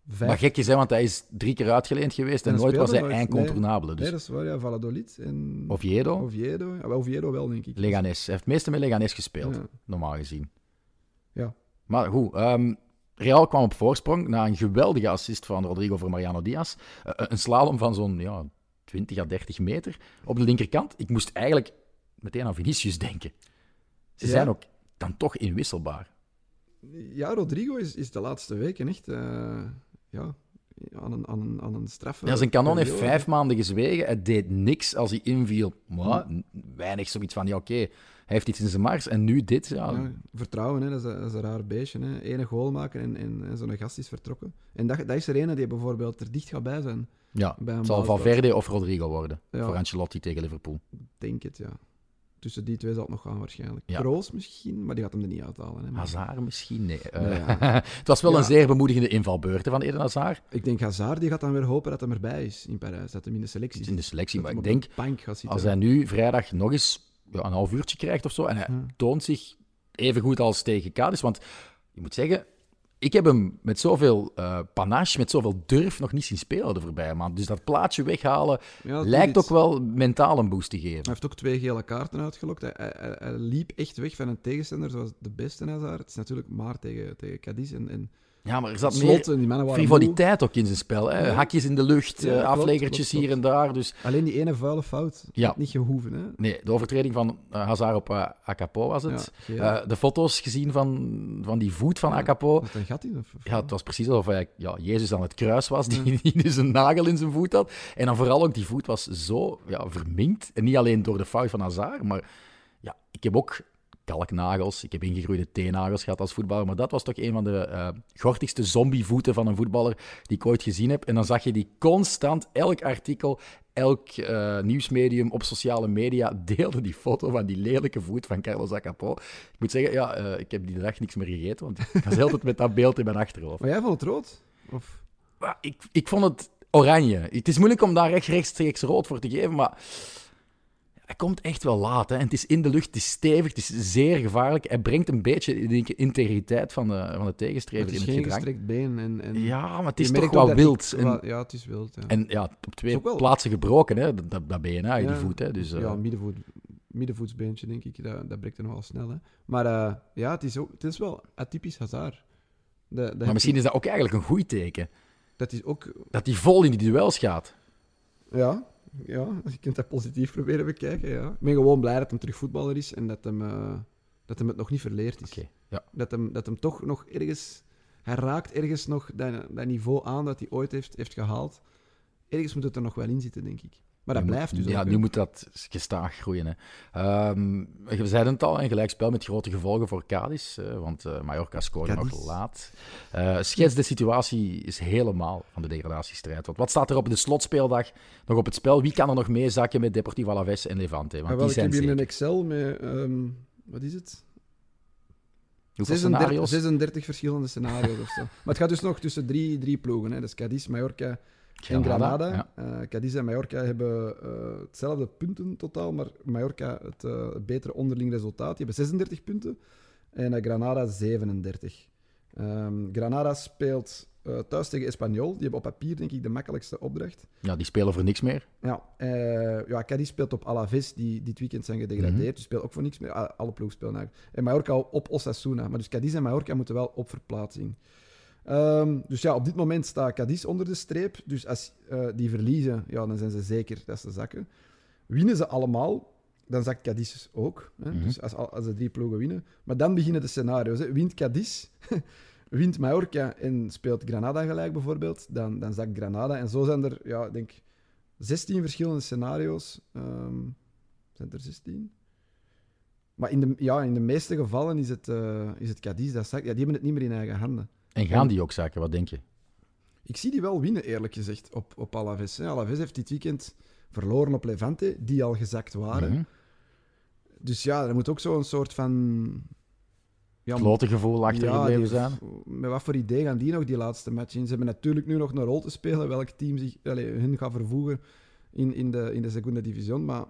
vijf... Maar gek is, hè, want hij is drie keer uitgeleend geweest en En nooit was hij incontournabele. Dus Nee, dat is waar, ja. Valladolid en... Oviedo, Oviedo. Ja, wel Oviedo wel, denk ik. Leganes. Hij heeft het meeste met Leganes gespeeld, Ja. normaal gezien. Ja. Maar goed, ehm, Real kwam op voorsprong na een geweldige assist van Rodrigo voor Mariano Diaz. Eh, een slalom van zo'n ja, 20 à 30 meter op de linkerkant. Ik moest eigenlijk meteen aan Vinicius denken. Ze Ja. zijn ook dan toch inwisselbaar. Ja, Rodrigo is, is de laatste weken echt eh, ja, aan, een, aan, een, aan een straffe... Ja, zijn kanon heeft vijf maanden gezwegen. Het deed niks als hij inviel. Maar, weinig zoiets van, ja oké, hij heeft iets in zijn mars. En nu dit, ja. Ja, vertrouwen, hè, dat, is een, dat is een raar beestje. Hè. Ene goal maken en, en, en zo'n gast is vertrokken. En dat, dat is er ene die bijvoorbeeld er dicht gaat bij zijn. ja Bij het zal. Valverde of Rodrigo worden. Ja. Voor Ancelotti tegen Liverpool. Denk het, ja. Tussen die twee zal het nog gaan waarschijnlijk. Ja. Kroos misschien, maar die gaat hem er niet uithalen. Hè. Maar Hazard misschien? Nee. Nee, Eh, ja. het was wel Ja. een zeer bemoedigende invalbeurt hè, van Eden Hazard. Ik denk Hazard die gaat dan weer hopen dat hij erbij is in Parijs. Dat hij in de selectie Iets in de selectie. Maar ik denk, als hij nu vrijdag nog eens ja, een half uurtje krijgt of zo, en hij toont zich even goed als tegen Cadiz. Want je moet zeggen, ik heb hem met zoveel eh, panache, met zoveel durf nog niet zien spelen de voorbije maand. Dus dat plaatje weghalen Ja, dat lijkt ook wel mentaal een boost te geven. Hij heeft ook twee gele kaarten uitgelokt. Hij, hij, hij- hij liep echt weg van een tegenstander zoals de beste Hazard. Het is natuurlijk maar tegen, tegen Cadiz. En, en Ja, maar er zat Slot meer moe. frivoliteit ook in zijn spel. Hè? Ja. Hakjes in de lucht, Ja, eh, aflegertjes hier en daar. Dus Alleen die ene vuile fout. Ja. had Niet gehoeven, hè? nee, de overtreding van eh, Hazard op uh, Acapo was het. Eh, de foto's gezien van, van die voet van. Acapo. Een gat in? Of, of- Ja, het was precies alsof hij ja, Jezus aan het kruis was, die, die dus een nagel in zijn voet had. En dan vooral ook, die voet was zo ja, verminkt. En niet alleen door de fout van Hazard, maar ja, ik heb ook kalknagels, ik heb ingegroeide teennagels gehad als voetballer, maar dat was toch een van de eh gortigste zombievoeten van een voetballer die ik ooit gezien heb. En dan zag je die constant, elk artikel, elk eh, nieuwsmedium op sociale media deelde die foto van die lelijke voet van Carlos Acapo. Ik moet zeggen, ja, eh, ik heb die dag niks meer gegeten, want ik was altijd met dat beeld in mijn achterhoofd. Maar jij vond het rood? Of... Maar ik, ik vond het oranje. Het is moeilijk om daar echt rechtstreeks rood voor te geven, maar hij komt echt wel laat. Hè. En het is in de lucht, het is stevig, het is zeer gevaarlijk. Hij brengt een beetje de integriteit van de, van de tegenstrever Het in het gedrag. gestrekt been. En, en Ja, maar het is toch wel wild. En, ja, het is wild. Ja. en ja, op twee wel- plaatsen gebroken, hè, dat, dat, dat been, hè, die voet. Hè, dus, eh, ja, middenvoet, middenvoetsbeentje, denk ik. Dat, dat breekt er nogal snel. Hè. Maar eh, ja, het is, ook, het is wel atypisch Hazard. Dat, maar misschien is dat ook eigenlijk een goed teken. dat is ook... Dat hij vol in die duels gaat. Ja, ja, je kunt dat positief proberen bekijken. Ja. Ik ben gewoon blij dat hem terug voetballer is en dat hem, eh, dat hem het nog niet verleerd is. Ja. Dat, hem, dat hem toch nog ergens... Hij raakt ergens nog dat, dat niveau aan dat hij ooit heeft, heeft gehaald. Ergens moet het er nog wel in zitten, denk ik. Maar dat Nu blijft moet- dus Ja, ook, nu moet dat gestaag groeien. Hè. Ehm, we zeiden het al, een gelijkspel met grote gevolgen voor Cadiz. eh, want eh, Mallorca scoorde nog laat. Eh schets de situatie is helemaal van de degradatiestrijd. Want wat staat er op de slotspeeldag nog op het spel? Wie kan er nog meezakken met Deportivo Alaves en Levante? Want Ah, wel, die ik heb zijn hier een. Excel met... ehm, wat is het? Hoeveel 36, scenario's? 36 verschillende scenario's of zo. Maar het gaat dus nog tussen drie, drie ploegen. Hè. Dus Cadiz, Mallorca en Granada, Granada. ja. Eh, Cadiz en Mallorca hebben eh, hetzelfde punten totaal, maar Mallorca het eh, betere onderling resultaat. Die hebben 36 punten en Granada 37. Ehm, Granada speelt thuis tegen Espanyol. Die hebben op papier, denk ik, de makkelijkste opdracht. Ja, die spelen voor niks meer. Ja, ja Cadiz speelt op Alaves, die dit weekend zijn gedegradeerd. Mhm. Dus speelt ook voor niks meer. Alle ploegen spelen eigenlijk. En Mallorca op Osasuna. Maar dus Cadiz en Mallorca moeten wel op verplaatsing. Ehm, dus ja, op dit moment staat Cadiz onder de streep. Dus als eh, die verliezen, ja, dan zijn ze zeker dat ze zakken. Winnen ze allemaal, dan zakt Cadiz ook. Hè? Mhm. Dus als, als de drie ploegen winnen. Maar dan beginnen de scenario's. Hè? Wint Cadiz, wint Mallorca en speelt Granada gelijk bijvoorbeeld, dan, dan zakt Granada. En zo zijn er, ja, ik denk 16 verschillende scenario's. Ehm, zijn er 16? Maar in de, ja, in de meeste gevallen is het, eh is het Cadiz dat zakt. Ja, die hebben het niet meer in eigen handen. En gaan die ook zakken, wat denk je? Ik zie die wel winnen, eerlijk gezegd, op, op Alaves. hè. Alaves heeft dit weekend verloren op Levante, die al gezakt waren. Mhm. Dus ja, er moet ook zo'n soort van... Ja, Klote gevoel achtergebleven die- zijn. Met wat voor idee gaan die nog die laatste match in? Ze hebben natuurlijk nu nog een rol te spelen, welk team zich, allee, hun gaat vervoegen in, in, de, in de Segunda Division. Maar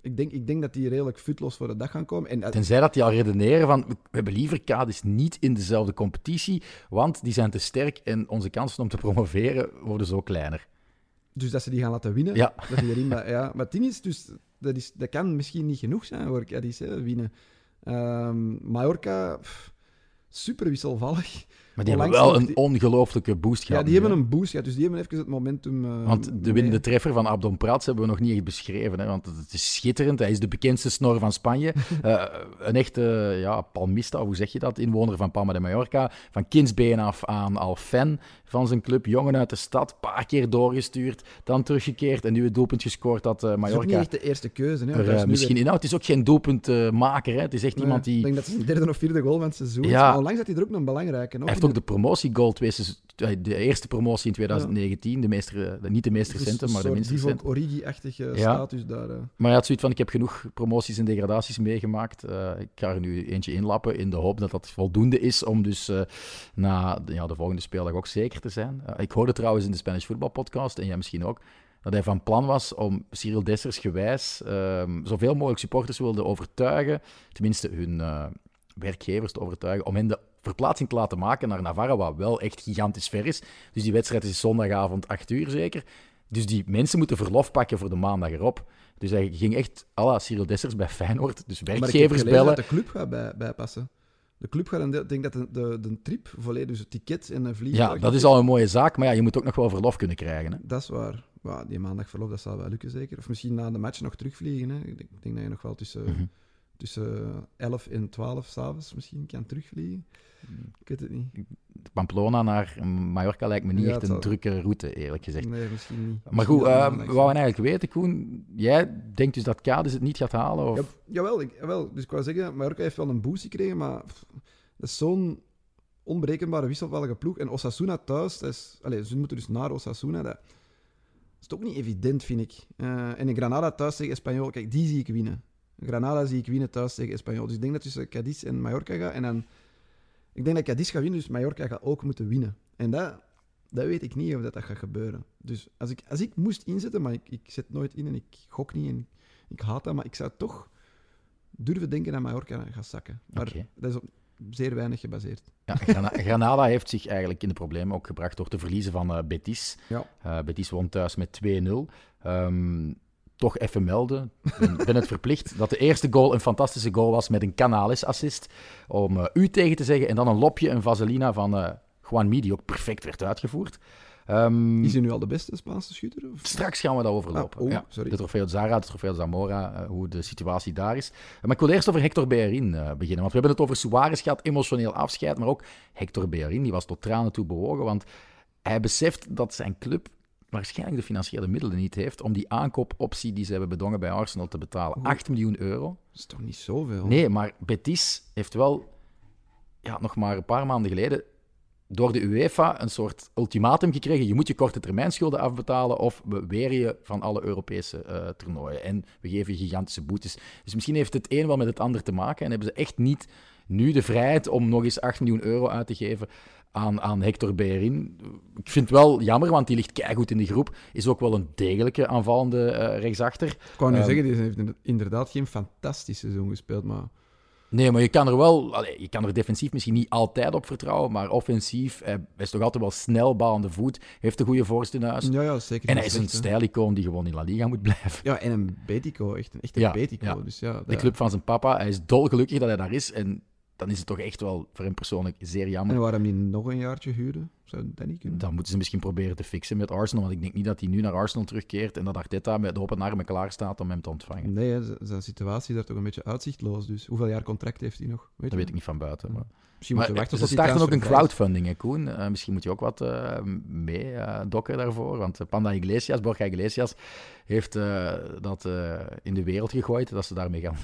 ik denk, ik denk dat die redelijk futloos voor de dag gaan komen. En, eh, Tenzij dat die al redeneren van, we hebben liever Cadiz niet in dezelfde competitie, want die zijn te sterk en onze kansen om te promoveren worden zo kleiner. dus dat ze die gaan laten winnen. Ja. Dat die erin, maar, ja. maar het ding is, dus, dat, is, dat kan misschien niet genoeg zijn voor Cadiz, hè, winnen. Ehm Mallorca, pff, super wisselvallig. Maar die hebben wel een die- ongelooflijke boost Ja, gehad. die nu, hebben een boost gehad, dus die hebben even het momentum... eh, Want de winnende treffer van Abdon Prats hebben we nog niet echt beschreven. Hè? Want het is schitterend. Hij is de bekendste snor van Spanje. Eh, een echte ja, palmista, hoe zeg je dat? Inwoner van Palma de Mallorca. Van kindsbeen af aan al fan van zijn club. Jongen uit de stad. paar keer doorgestuurd. Dan teruggekeerd. En nu het doelpunt gescoord dat eh, Dat is ook Mallorca niet echt de eerste keuze. Hè, er misschien inhoudt. Het is ook geen doelpuntmaker. hè? Het is echt Nee, iemand die... Ik denk dat het zijn derde of vierde goal van het seizoen is. Ja. Maar Onlangs had hij er ook nog een belangrijke. Nog ook de promotiegoal, twee seizoen- eh, de eerste promotie in 2019. De meest, de- niet de meest Dus recente, een maar de minst recente. Origi-achtige Ja. status daar. eh. Maar had zoiets van, ik heb genoeg promoties en degradaties meegemaakt. Eh, ik ga er nu eentje inlappen in de hoop dat dat voldoende is om dus eh, na de, ja, de volgende speeldag ook zeker te zijn. Eh, ik hoorde trouwens in de Spanish Football podcast, en jij misschien ook, dat hij van plan was om Cyril Dessers gewijs ehm, zoveel mogelijk supporters wilde overtuigen, tenminste hun eh, werkgevers te overtuigen, om hen de verplaatsing te laten maken naar Navarra, wat wel echt gigantisch ver is. Dus die wedstrijd is zondagavond 8 uur zeker. Dus die mensen moeten verlof pakken voor de maandag erop. Dus hij ging echt à la Cyril Dessers bij Feyenoord. Dus Maar ik werkgevers bellen. dat de club gaat bij, bijpassen. De club gaat ik denk dat de, de, de trip volledig, dus het ticket en een vliegtuig... Ja, dat is al een mooie zaak. Maar ja, je moet ook nog wel verlof kunnen krijgen. Hè? Dat is waar. Ja, die maandag verlof, dat zal wel lukken zeker. Of misschien na de match nog terugvliegen. Hè. Ik, denk, ik denk dat je nog wel tussen, Mhm. Tussen 11 en 12 s'avonds misschien kan terugvliegen. Ik weet het niet. Pamplona naar Mallorca lijkt me niet Ja, echt een zal- drukke route, eerlijk gezegd. Nee, misschien niet. Maar goed, eh, maandag we eigenlijk weten, Koen. Jij denkt dus dat Cadiz het niet gaat halen? Of... Ja, jawel, ik, jawel, dus ik wou zeggen, Mallorca heeft wel een boost gekregen, maar pff, dat is zo'n onberekenbare wisselvallige ploeg. En Osasuna thuis, dat is, allez, ze moeten dus naar Osasuna. Dat, is ook niet evident, vind ik. Eh, en in Granada thuis tegen Espanyol, kijk, die zie ik winnen. Granada zie ik winnen thuis tegen Espanyol. Dus ik denk dat tussen Cadiz en Mallorca gaat. En dan, ik denk dat Cadiz gaat winnen, dus Mallorca gaat ook moeten winnen. En dat, dat weet ik niet of dat, dat gaat gebeuren. Dus als ik, als ik moest inzetten, maar ik, ik zet nooit in en ik gok niet en Ik haat dat, maar ik zou toch durven denken dat Mallorca gaat zakken. Maar dat is op zeer weinig gebaseerd. Ja, Grana- Granada heeft zich eigenlijk in de problemen ook gebracht door te verliezen van eh, Betis. Ja. Eh, Betis won thuis met 2-0. Ehm, toch even melden, ik ben, het verplicht, dat de eerste goal een fantastische goal was met een Canales-assist. Om eh, u tegen te zeggen en dan een lopje, een vaselina van eh Juan Mi, die ook perfect werd uitgevoerd. Ehm, Is hij nu al de beste Spaanse schutter? Of? Straks gaan we dat overlopen. Ah, oh, ja. sorry. De Trofeo Zara, de Trofeo Zamora, eh, hoe de situatie daar is. Maar ik wil eerst over Hector Bellerin beginnen. Want we hebben het over Suarez gehad, emotioneel afscheid. Maar ook Hector Bellerin, die was tot tranen toe bewogen. Want hij beseft dat zijn club waarschijnlijk de financiële middelen niet heeft om die aankoopoptie die ze hebben bedongen bij Arsenal te betalen. 8 miljoen euro. Dat is toch niet zoveel? Nee, maar Betis heeft wel ja, nog maar een paar maanden geleden door de UEFA een soort ultimatum gekregen. Je moet je korte termijn schulden afbetalen of we weren je van alle Europese eh, toernooien. En we geven je gigantische boetes. Dus misschien heeft het een wel met het ander te maken en hebben ze echt niet nu de vrijheid om nog eens 8 miljoen euro uit te geven aan, aan Hector Bellerin. Ik vind het wel jammer, want die ligt keigoed in de groep. Is ook wel een degelijke aanvallende eh, rechtsachter. Ik wou nu Ehm, zeggen, die heeft inderdaad geen fantastisch seizoen gespeeld, maar... Nee, maar je kan er wel, je kan er defensief misschien niet altijd op vertrouwen, maar offensief, hij is toch altijd wel snel, bal aan de voet, heeft een goede voorst in huis. Ja, ja, zeker. En hij is een stijlicoon die gewoon in La Liga moet blijven. Ja, en een Betico, echt een echte Ja, Betico. ja. Dus ja, De club van zijn papa, hij is dolgelukkig dat hij daar is en dan is het toch echt wel voor hem persoonlijk zeer jammer. En waarom die nog een jaartje huren? Zou dat niet kunnen? Dan moeten ze misschien proberen te fixen met Arsenal, want ik denk niet dat hij nu naar Arsenal terugkeert en dat Arteta met de open armen klaar staat om hem te ontvangen. Nee, zijn situatie is daar toch een beetje uitzichtloos. Dus hoeveel jaar contract heeft hij nog? Weet Dat je? weet ik niet van buiten. Maar... Misschien Maar moeten we wachten ze tot die starten ook een crowdfunding, hè, Koen. Eh, misschien moet je ook wat eh, mee eh, dokken daarvoor. Want Panda Iglesias, Borja Iglesias, heeft dat in de wereld gegooid. Dat ze daarmee gaan,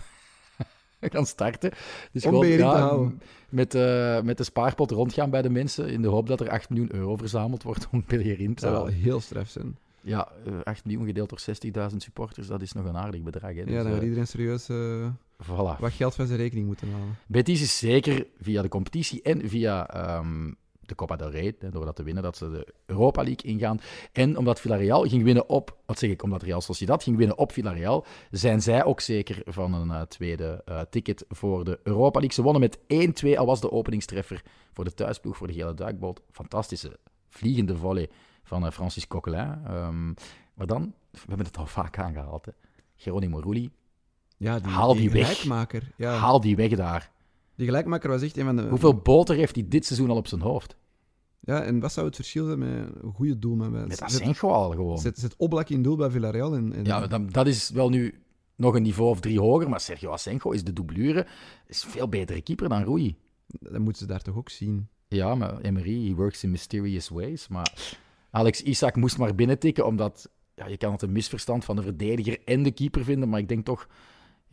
gaan starten. Dus Om gewoon, te houden. Met, eh, met de spaarpot rondgaan bij de mensen. In de hoop dat er 8 miljoen euro verzameld wordt om Bellerin Dat te zou wel heel zijn. Ja, eh, 8 miljoen gedeeld door 60.000 supporters, dat is nog een aardig bedrag. Hè. ja, Dus, dan eh, gaat iedereen serieus eh, voilà. wat geld van zijn rekening moeten halen. Betis is zeker via de competitie en via ehm, de Copa del Rey, door dat te winnen, dat ze de Europa League ingaan. En omdat Villarreal ging winnen op, wat zeg ik, omdat Real Sociedad ging winnen op Villarreal, zijn zij ook zeker van een eh, tweede eh, ticket voor de Europa League. Ze wonnen met 1-2, al was de openingstreffer voor de thuisploeg, voor de gele duikboot. Fantastische vliegende volley van eh, Francis Coquelin. Ehm, maar dan, we hebben het al vaak aangehaald, hè. Geronimo Rulli, Ja, die, Haal die weg. Ja, haal die weg daar. Die gelijkmaker was echt een van de... Hoeveel boter heeft hij dit seizoen al op zijn hoofd? Ja, en wat zou het verschil zijn met een goede doelman? Bij- Met zet, Asenjo al gewoon. zet, zet Oblak in doel bij Villarreal. En, en, Ja, dat, dat is wel nu nog een niveau of drie hoger, maar Sergio Asenjo is de doublure. Is veel betere keeper dan Rui. Dat moeten ze daar toch ook zien. Ja, maar Emery, he works in mysterious ways. Maar Alex Isaac moest maar binnentikken, omdat ja, je kan het een misverstand van de verdediger en de keeper vinden, maar ik denk toch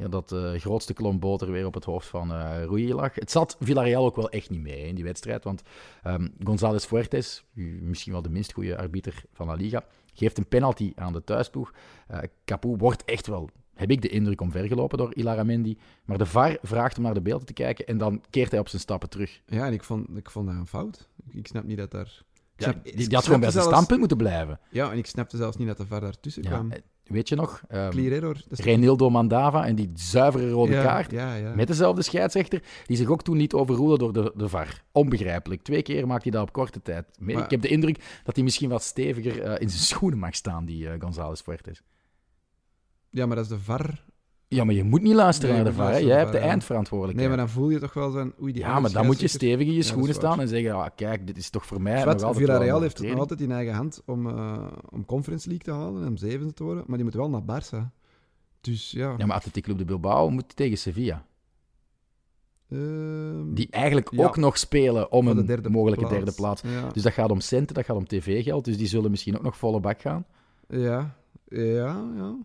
ja, dat de grootste klomp boter weer op het hoofd van eh Rui lag. Het zat Villarreal ook wel echt niet mee hè, in die wedstrijd, want ehm González Fuertes, misschien wel de minst goede arbiter van La Liga, geeft een penalty aan de thuisploeg. Eh Capoe wordt echt wel, heb ik de indruk, omvergelopen door Ilaramendi, maar de VAR vraagt hem naar de beelden te kijken en dan keert hij op zijn stappen terug. Ja, en ik vond, ik vond dat een fout. Ik, snap niet dat daar... Ik Ja, snap- die, had gewoon bij zijn zelfs- standpunt moeten blijven. Ja, en ik snapte zelfs niet dat de VAR daartussen Ja, kwam. Weet je nog? Um, Clear error. Dat is- Reinildo Mandava en die zuivere rode ja, kaart. Ja, ja. Met dezelfde scheidsrechter, die zich ook toen niet overroelde door de, de VAR. Onbegrijpelijk. Twee keer maakt hij dat op korte tijd. Maar- Ik heb de indruk dat hij misschien wat steviger eh, in zijn schoenen mag staan, die eh González Fuertes. ja, maar dat is de VAR. Ja, maar je moet niet luisteren Nee, naar de moet VAR. Jij hebt de eindverantwoordelijkheid. Nee, maar dan voel je toch wel zo'n... Oei, die ja, maar dan moet je stevig in je Ja, schoenen staan en zeggen, ah, kijk, dit is toch voor mij Zwart, nog Villarreal heeft het nog altijd in eigen hand om, eh, om Conference League te halen en om zevende te worden, maar die moeten wel naar Barça. Dus ja. Ja, maar Athletic Club de Bilbao moet tegen Sevilla. Ehm, Die eigenlijk Ja. ook nog spelen om de een mogelijke plaats. derde plaats. Ja. Dus dat gaat om centen, dat gaat om tv-geld. Dus die zullen misschien ook nog volle bak gaan. Ja, ja, ja.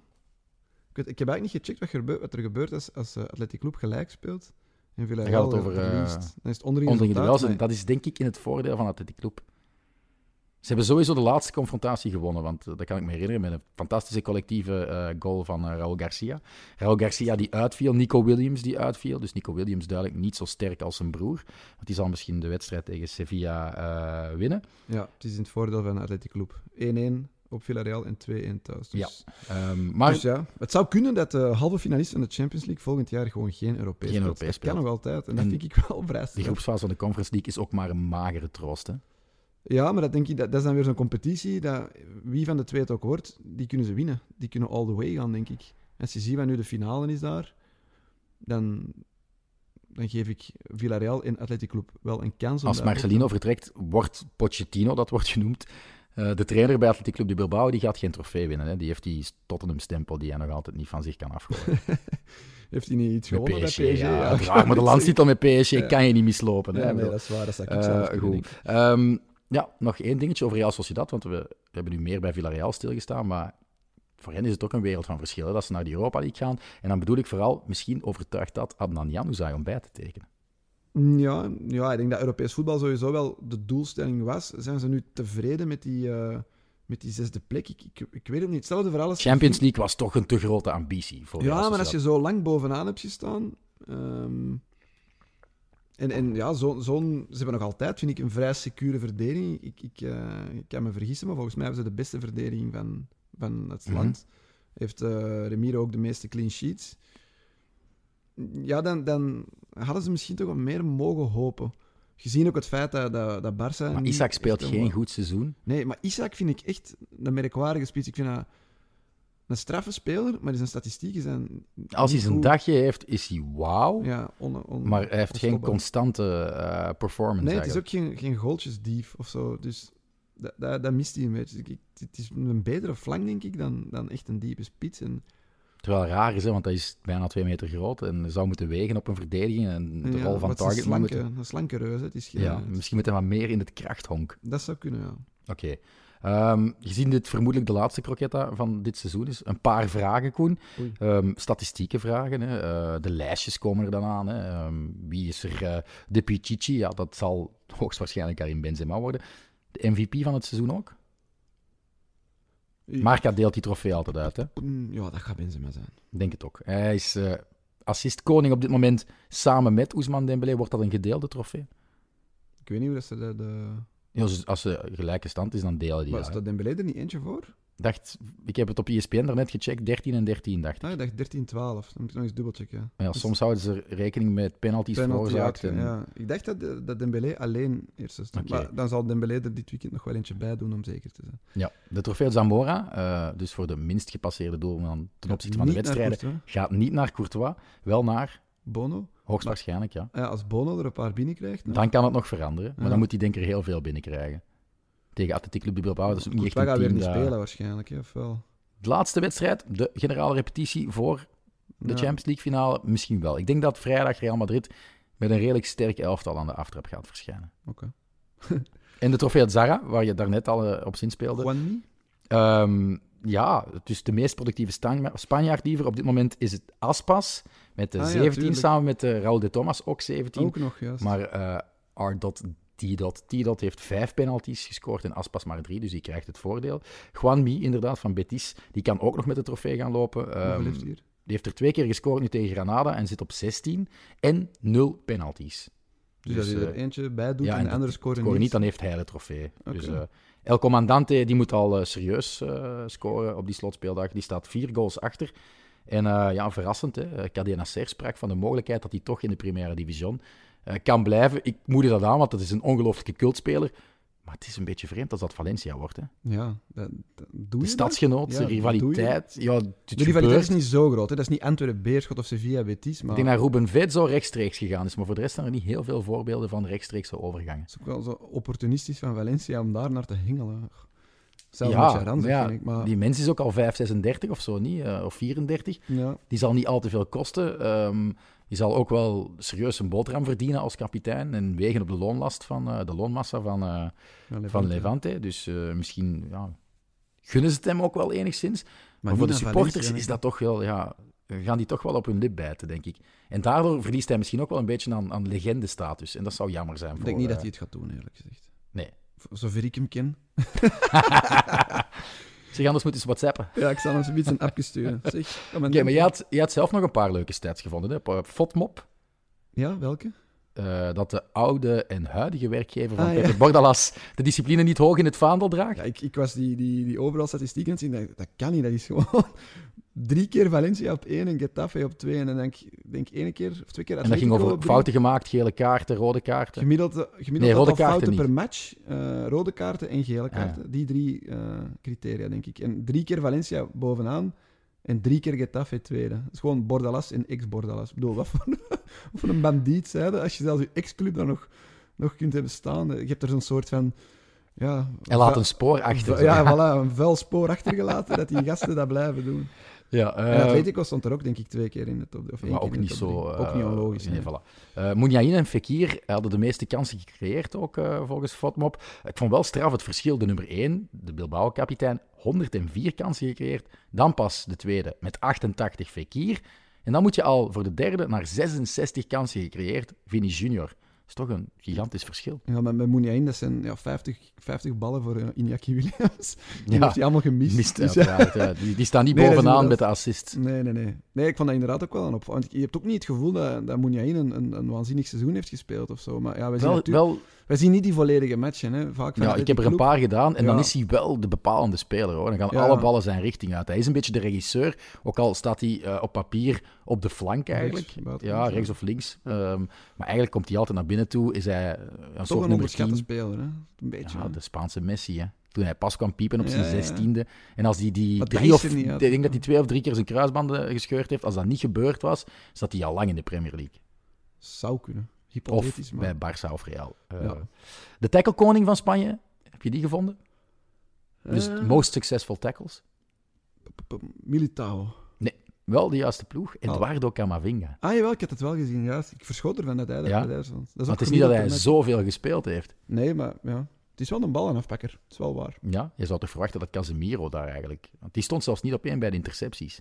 Ik, weet- ik heb eigenlijk niet gecheckt wat, er gebeurt, wat er gebeurt als, als eh, Athletic Club gelijk speelt. En Villarreal gaat het over, verliest. Dan is het onderling maar- dat is denk ik in het voordeel van Athletic Club. Ze hebben sowieso de laatste confrontatie gewonnen, want eh, dat kan ik me herinneren met een fantastische collectieve eh, goal van Raúl Garcia. Raúl Garcia die uitviel, Nico Williams die uitviel. Dus Nico Williams duidelijk niet zo sterk als zijn broer. Want die zal misschien de wedstrijd tegen Sevilla winnen. Ja, het is in het voordeel van Athletic Club. 1-1 op Villarreal en 2-1 thuis. Dus, Ehm, maar dus ja, het zou kunnen dat de halve finalist van de Champions League volgend jaar gewoon geen Europees Geen speelt. Dat kan nog altijd. En dat vind ik wel vrij de groepsfase van de Conference League is ook maar een magere troost. Hè? Ja, maar dat, denk ik, dat, dat is dan weer zo'n competitie. Dat, wie van de twee het ook wordt, die kunnen ze winnen. Die kunnen all the way gaan, denk ik. Als je ziet wat nu de finale is daar, dan, dan geef ik Villarreal en Athletic Club wel een kans. om Als Marcelino vertrekt, wordt Pochettino, dat wordt genoemd, eh, de trainer bij Athletic Club de Bilbao, die gaat geen trofee winnen. Hè? Die heeft die Tottenham-stempel die hij nog altijd niet van zich kan afgooien. Heeft hij niet iets Met gewonnen PSG, bij PSG? ja. uiteraard, maar de landstitel met PSG Ja. kan je niet mislopen. Hè? Ja, nee, dat is waar. Dat zou ik zelf kunnen, goed. Ehm, ja, nog één dingetje over Real Sociedad, want we, we hebben nu meer bij Villarreal stilgestaan, maar voor hen is het ook een wereld van verschil, hè, dat ze naar de Europa League gaan. En dan bedoel ik vooral, misschien overtuigt dat Adnan Januzaj om bij te tekenen. Ja, ja, ik denk dat Europees voetbal sowieso wel de doelstelling was. Zijn ze nu tevreden met die, eh, met die zesde plek? Ik, ik, ik weet het niet. Hetzelfde verhaal als... Champions League was toch een te grote ambitie voor Ja, maar als je zo lang bovenaan hebt gestaan... ehm, en, en ja, zo- zo'n... ze hebben nog altijd, vind ik, een vrij secure verdediging. Ik, ik, eh, ik kan me vergissen, maar volgens mij hebben ze de beste verdediging van, van het Mhm. land. Heeft eh Remiro ook de meeste clean sheets. Ja, dan, dan hadden ze misschien toch wat meer mogen hopen. Gezien ook het feit dat, dat, dat Barça... Maar Isaac speelt geen goed seizoen. Nee, maar Isaac vind ik echt een merkwaardige spits. Ik vind dat een straffe speler, maar zijn statistieken zijn... Als hij zijn goed. dagje heeft, is hij wauw. Ja, on, on- Maar hij heeft geen constante eh, performance. Nee, het is ook geen, geen goaltjesdief of zo. Dus dat, dat, dat mist hij een beetje. Het is een betere flank, denk ik, dan, dan echt een diepe spits. En, Terwijl raar is, hè, want hij is bijna twee meter groot en zou moeten wegen op een verdediging en de ja, rol van is een slanke, moeten... een slanke reus. Het is geen, Ja, misschien moet hij wat meer in het krachthonk. Dat zou kunnen, ja. Oké. Ehm, gezien dit vermoedelijk de laatste croquetta van dit seizoen is, een paar vragen, Koen. Ehm, statistieken vragen. Hè. Eh, de lijstjes komen er dan aan. Hè. Ehm, wie is er? eh, de Pichichi, ja, dat zal hoogstwaarschijnlijk Karim Benzema worden. De MVP van het seizoen ook? Marca deelt die trofee altijd uit, hè? Mm, Ja, dat gaat Benzema zijn. Denk het ook. Hij is eh assistkoning op dit moment. Samen met Ousmane Dembélé wordt dat een gedeelde trofee. Ik weet niet hoe dat ze de Ja, als ze gelijke stand is, dan delen die Maar is dat Dembélé er niet eentje voor? Dacht, ik heb het op ESPN daarnet gecheckt, 13 en 13 dacht ik. Ah, ik dacht 13, 12. Dan moet ik nog eens dubbelchecken. Ja, Dus soms houden ze rekening met penalties penalty veroorzaakt. En... ja. Ik dacht dat, dat Dembélé alleen eerste stond. Oké. Maar dan zal Dembélé er dit weekend nog wel eentje bij doen om zeker te zijn. Ja, de trofee Zamora, eh, dus voor de minst gepasseerde doelman ten opzichte van de wedstrijden, gaat niet naar Courtois, wel naar, Bono? hoogstwaarschijnlijk, ja. Ja, als Bono er een paar binnenkrijgt... nou, Dan kan het nog veranderen, maar Ja. dan moet hij denk ik er heel veel binnenkrijgen. Tegen Atletiek Club de Bilbao, dat is ook niet echt Courtois een gaat weer niet dat- spelen waarschijnlijk, hè, of wel? De laatste wedstrijd, de generale repetitie voor de Ja. Champions League finale, misschien wel. Ik denk dat vrijdag Real Madrid met een redelijk sterk elftal aan de aftrap gaat verschijnen. Oké. En de trofee Zara, waar je daarnet al eh, op zinspeelde. Juanmi? Ehm, ja, dus de meest productieve Span- Spanjaard liever op dit moment is het Aspas. Met de Ah ja, 17 tuurlijk. samen met de Raúl de Thomas, ook 17. Ook nog, juist. Maar eh R. T. T. heeft vijf penalties gescoord en Aspas maar drie, dus die krijgt het voordeel. Juanmi, inderdaad, van Betis, die kan ook nog met de trofee gaan lopen. Ehm, heeft die heeft er twee keer gescoord nu tegen Granada en zit op 16 en nul penalties. Dus, dus, als je er eh, eentje bij doet ja, en en de andere scoren niet, niet... dan heeft hij de trofee. Dus, eh, El Comandante die moet al eh, serieus scoren op die slotspeeldag. Die staat vier goals achter. En ja, verrassend, hè. Kadia Nasser sprak van de mogelijkheid dat hij toch in de Primera Division kan blijven. Ik moedig dat aan, want dat is een ongelooflijke cultspeler. Maar het is een beetje vreemd als dat Valencia wordt. Hè. Ja, dat, dat, doe De stadsgenoot, Ja, rivaliteit. Ja? De rivaliteit is niet zo groot. Hè. Dat is niet Antwerpen, Beerschot of Sevilla, Betis. Maar Ik denk dat Ruben Vezzo rechtstreeks gegaan is, maar voor de rest zijn er niet heel veel voorbeelden van rechtstreekse overgangen. het is ook wel zo opportunistisch van Valencia om daar naar te hengelen. Zelfs ja, een beetje ranzig, maar ja, vind ik. Maar, die mens is ook al 5, 36 of zo, niet? Eh, of 34. ja, Die zal niet al te veel kosten. Ehm die zal ook wel serieus een boterham verdienen als kapitein en wegen op de loonlast van eh, de loonmassa van, eh, ja, Levante. van Levante. Dus eh, misschien ja, gunnen ze het hem ook wel enigszins. Maar, voor de supporters Valencia, is dat toch wel, ja, gaan die toch wel op hun lip bijten, denk ik. En daardoor verliest hij misschien ook wel een beetje aan, aan legende-status. En dat zou jammer zijn. Ik voor, denk niet dat eh, hij het gaat doen, eerlijk gezegd. Nee. Zover ik hem ken. Zeg, anders moeten ze whatsappen. Ja, ik zal hem zoiets een appje sturen. Zeg, Oké, maar jij had, jij had zelf nog een paar leuke stats gevonden, hè? Op, op Fotmop. Ja, welke? Eh, dat de oude en huidige werkgever van Ah, ja. Pepe Bordalas de discipline niet hoog in het vaandel draagt? Ja, ik, ik was die, die, die overal statistieken aan het zien. Dat, dat kan niet. Dat is gewoon drie keer Valencia op één en Getafe op twee. En dan denk ik denk één keer of twee keer En dat ging over fouten gemaakt, gele kaarten, rode kaarten. Gemiddeld, gemiddeld Nee, rode kaarten fouten niet. per match. eh, rode kaarten en gele Ah, ja. kaarten. Die drie eh, criteria, denk ik. En drie keer Valencia bovenaan. En drie keer Getafe tweede. Dat is gewoon Bordalas en ex-Bordalas. Ik bedoel, wat voor, voor een bandiet zeiden. Als je zelfs je ex-club daar nog, nog kunt hebben staan. Je hebt er zo'n soort van... Ja, Hij laat een spoor achter. Ja, voilà, een vuil spoor achtergelaten dat die gasten dat blijven doen. Ja, En eh, Atletico stond er ook, denk ik, twee keer in de top. Of één maar ook niet zo... drie. ook niet eh, onlogisch. Nee, voilà. Eh Mouniain en Fekir hadden de meeste kansen gecreëerd, ook volgens Fotmop. Ik vond wel straf het verschil. De nummer 1, de Bilbao-kapitein, 104 kansen gecreëerd. Dan pas de tweede met 88 Fekir. En dan moet je al voor de derde naar 66 kansen gecreëerd. Vini Junior. Dat is toch een gigantisch verschil. Ja, met, met Mouniain, dat zijn ja, 50, 50 ballen voor Iñaki Williams. Die Ja, heeft hij allemaal gemist. Mist, Dus ja. Die, die staan niet Nee, bovenaan met de assist. Nee, nee, nee. Nee, ik vond dat inderdaad ook wel een opvallend. Je hebt ook niet het gevoel dat, dat Mouniain een, een, een waanzinnig seizoen heeft gespeeld of zo. Maar ja, wij zien, Wel, natuurlijk, wel wij zien niet die volledige matchen. Hè. Vaak Ja, ik heb die er een ploeg. paar gedaan en dan is hij wel de bepalende speler. Hoor. Dan gaan Ja. alle ballen zijn richting uit. Hij is een beetje de regisseur, ook al staat hij eh, op papier op de flank eigenlijk. Rechts, ja, rechts of links. Ehm, maar eigenlijk komt hij altijd naar binnen toe. Is hij eh, een Toch soort een nummer onderschatte 10. speler, hè? Een beetje. Ja, de Spaanse Messi. Hè. Toen hij pas kwam piepen op zijn Ja, ja, ja. zestiende. En als hij die dat drie of... uit. Ik denk dat hij twee of drie keer zijn kruisbanden gescheurd heeft. Als dat niet gebeurd was, zat hij al lang in de Premier League. Zou kunnen. Of maar... bij Barça of Real. Eh, Ja. De tacklekoning van Spanje, heb je die gevonden? Dus Eh, most successful tackles? Militao. Wel de juiste ploeg. Oh. Eduardo Camavinga. Ah, jawel, ik had het wel gezien. Ja. Ik verschoot ervan dat hij Ja? dat is Maar het is niet dat hij zoveel gespeeld heeft. Nee, maar ja. Het is wel een ballenafpakker. Dat is wel waar. Ja, je zou toch verwachten dat Casemiro daar eigenlijk... Want die stond zelfs niet op één bij de intercepties.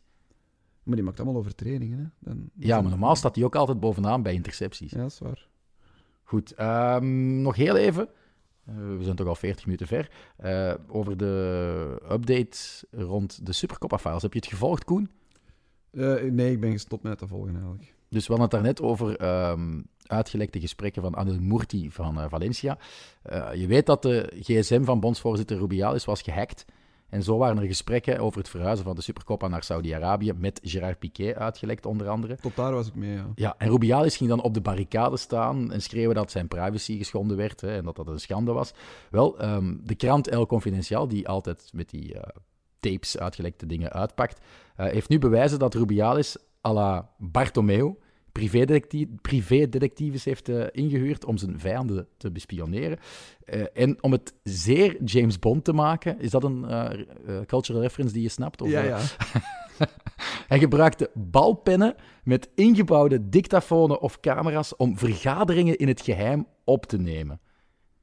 Maar die maakt allemaal overtredingen, hè. Dan, Ja, maar normaal staat hij ook altijd bovenaan bij intercepties. Ja, dat is waar. Goed, ehm, nog heel even. Eh, we zijn toch al 40 minuten ver. eh, over de update rond de Supercopa-files. Heb je het gevolgd, Koen? Eh, nee, ik ben gestopt met te volgen eigenlijk. Dus we hadden het daarnet over ehm, uitgelekte gesprekken van Anil Murti van Valencia. Je weet dat de gsm van bondsvoorzitter Rubiales was gehackt. En zo waren er gesprekken over het verhuizen van de Supercopa naar Saudi-Arabië met Gerard Piqué uitgelekt, onder andere. Tot daar was ik mee, ja. Ja, en Rubiales ging dan op de barricade staan en schreeuwen dat zijn privacy geschonden werd hè, en dat dat een schande was. Wel, ehm, de krant El Confidencial, die altijd met die eh, tapes uitgelekte dingen uitpakt, eh, heeft nu bewijzen dat Rubiales à la Bartomeu privédetectie- privédetectives heeft eh, ingehuurd om zijn vijanden te bespioneren. Eh, en om het zeer James Bond te maken, is dat een eh, cultural reference die je snapt? Of, ja, ja. hij gebruikte balpennen met ingebouwde dictafonen of camera's om vergaderingen in het geheim op te nemen.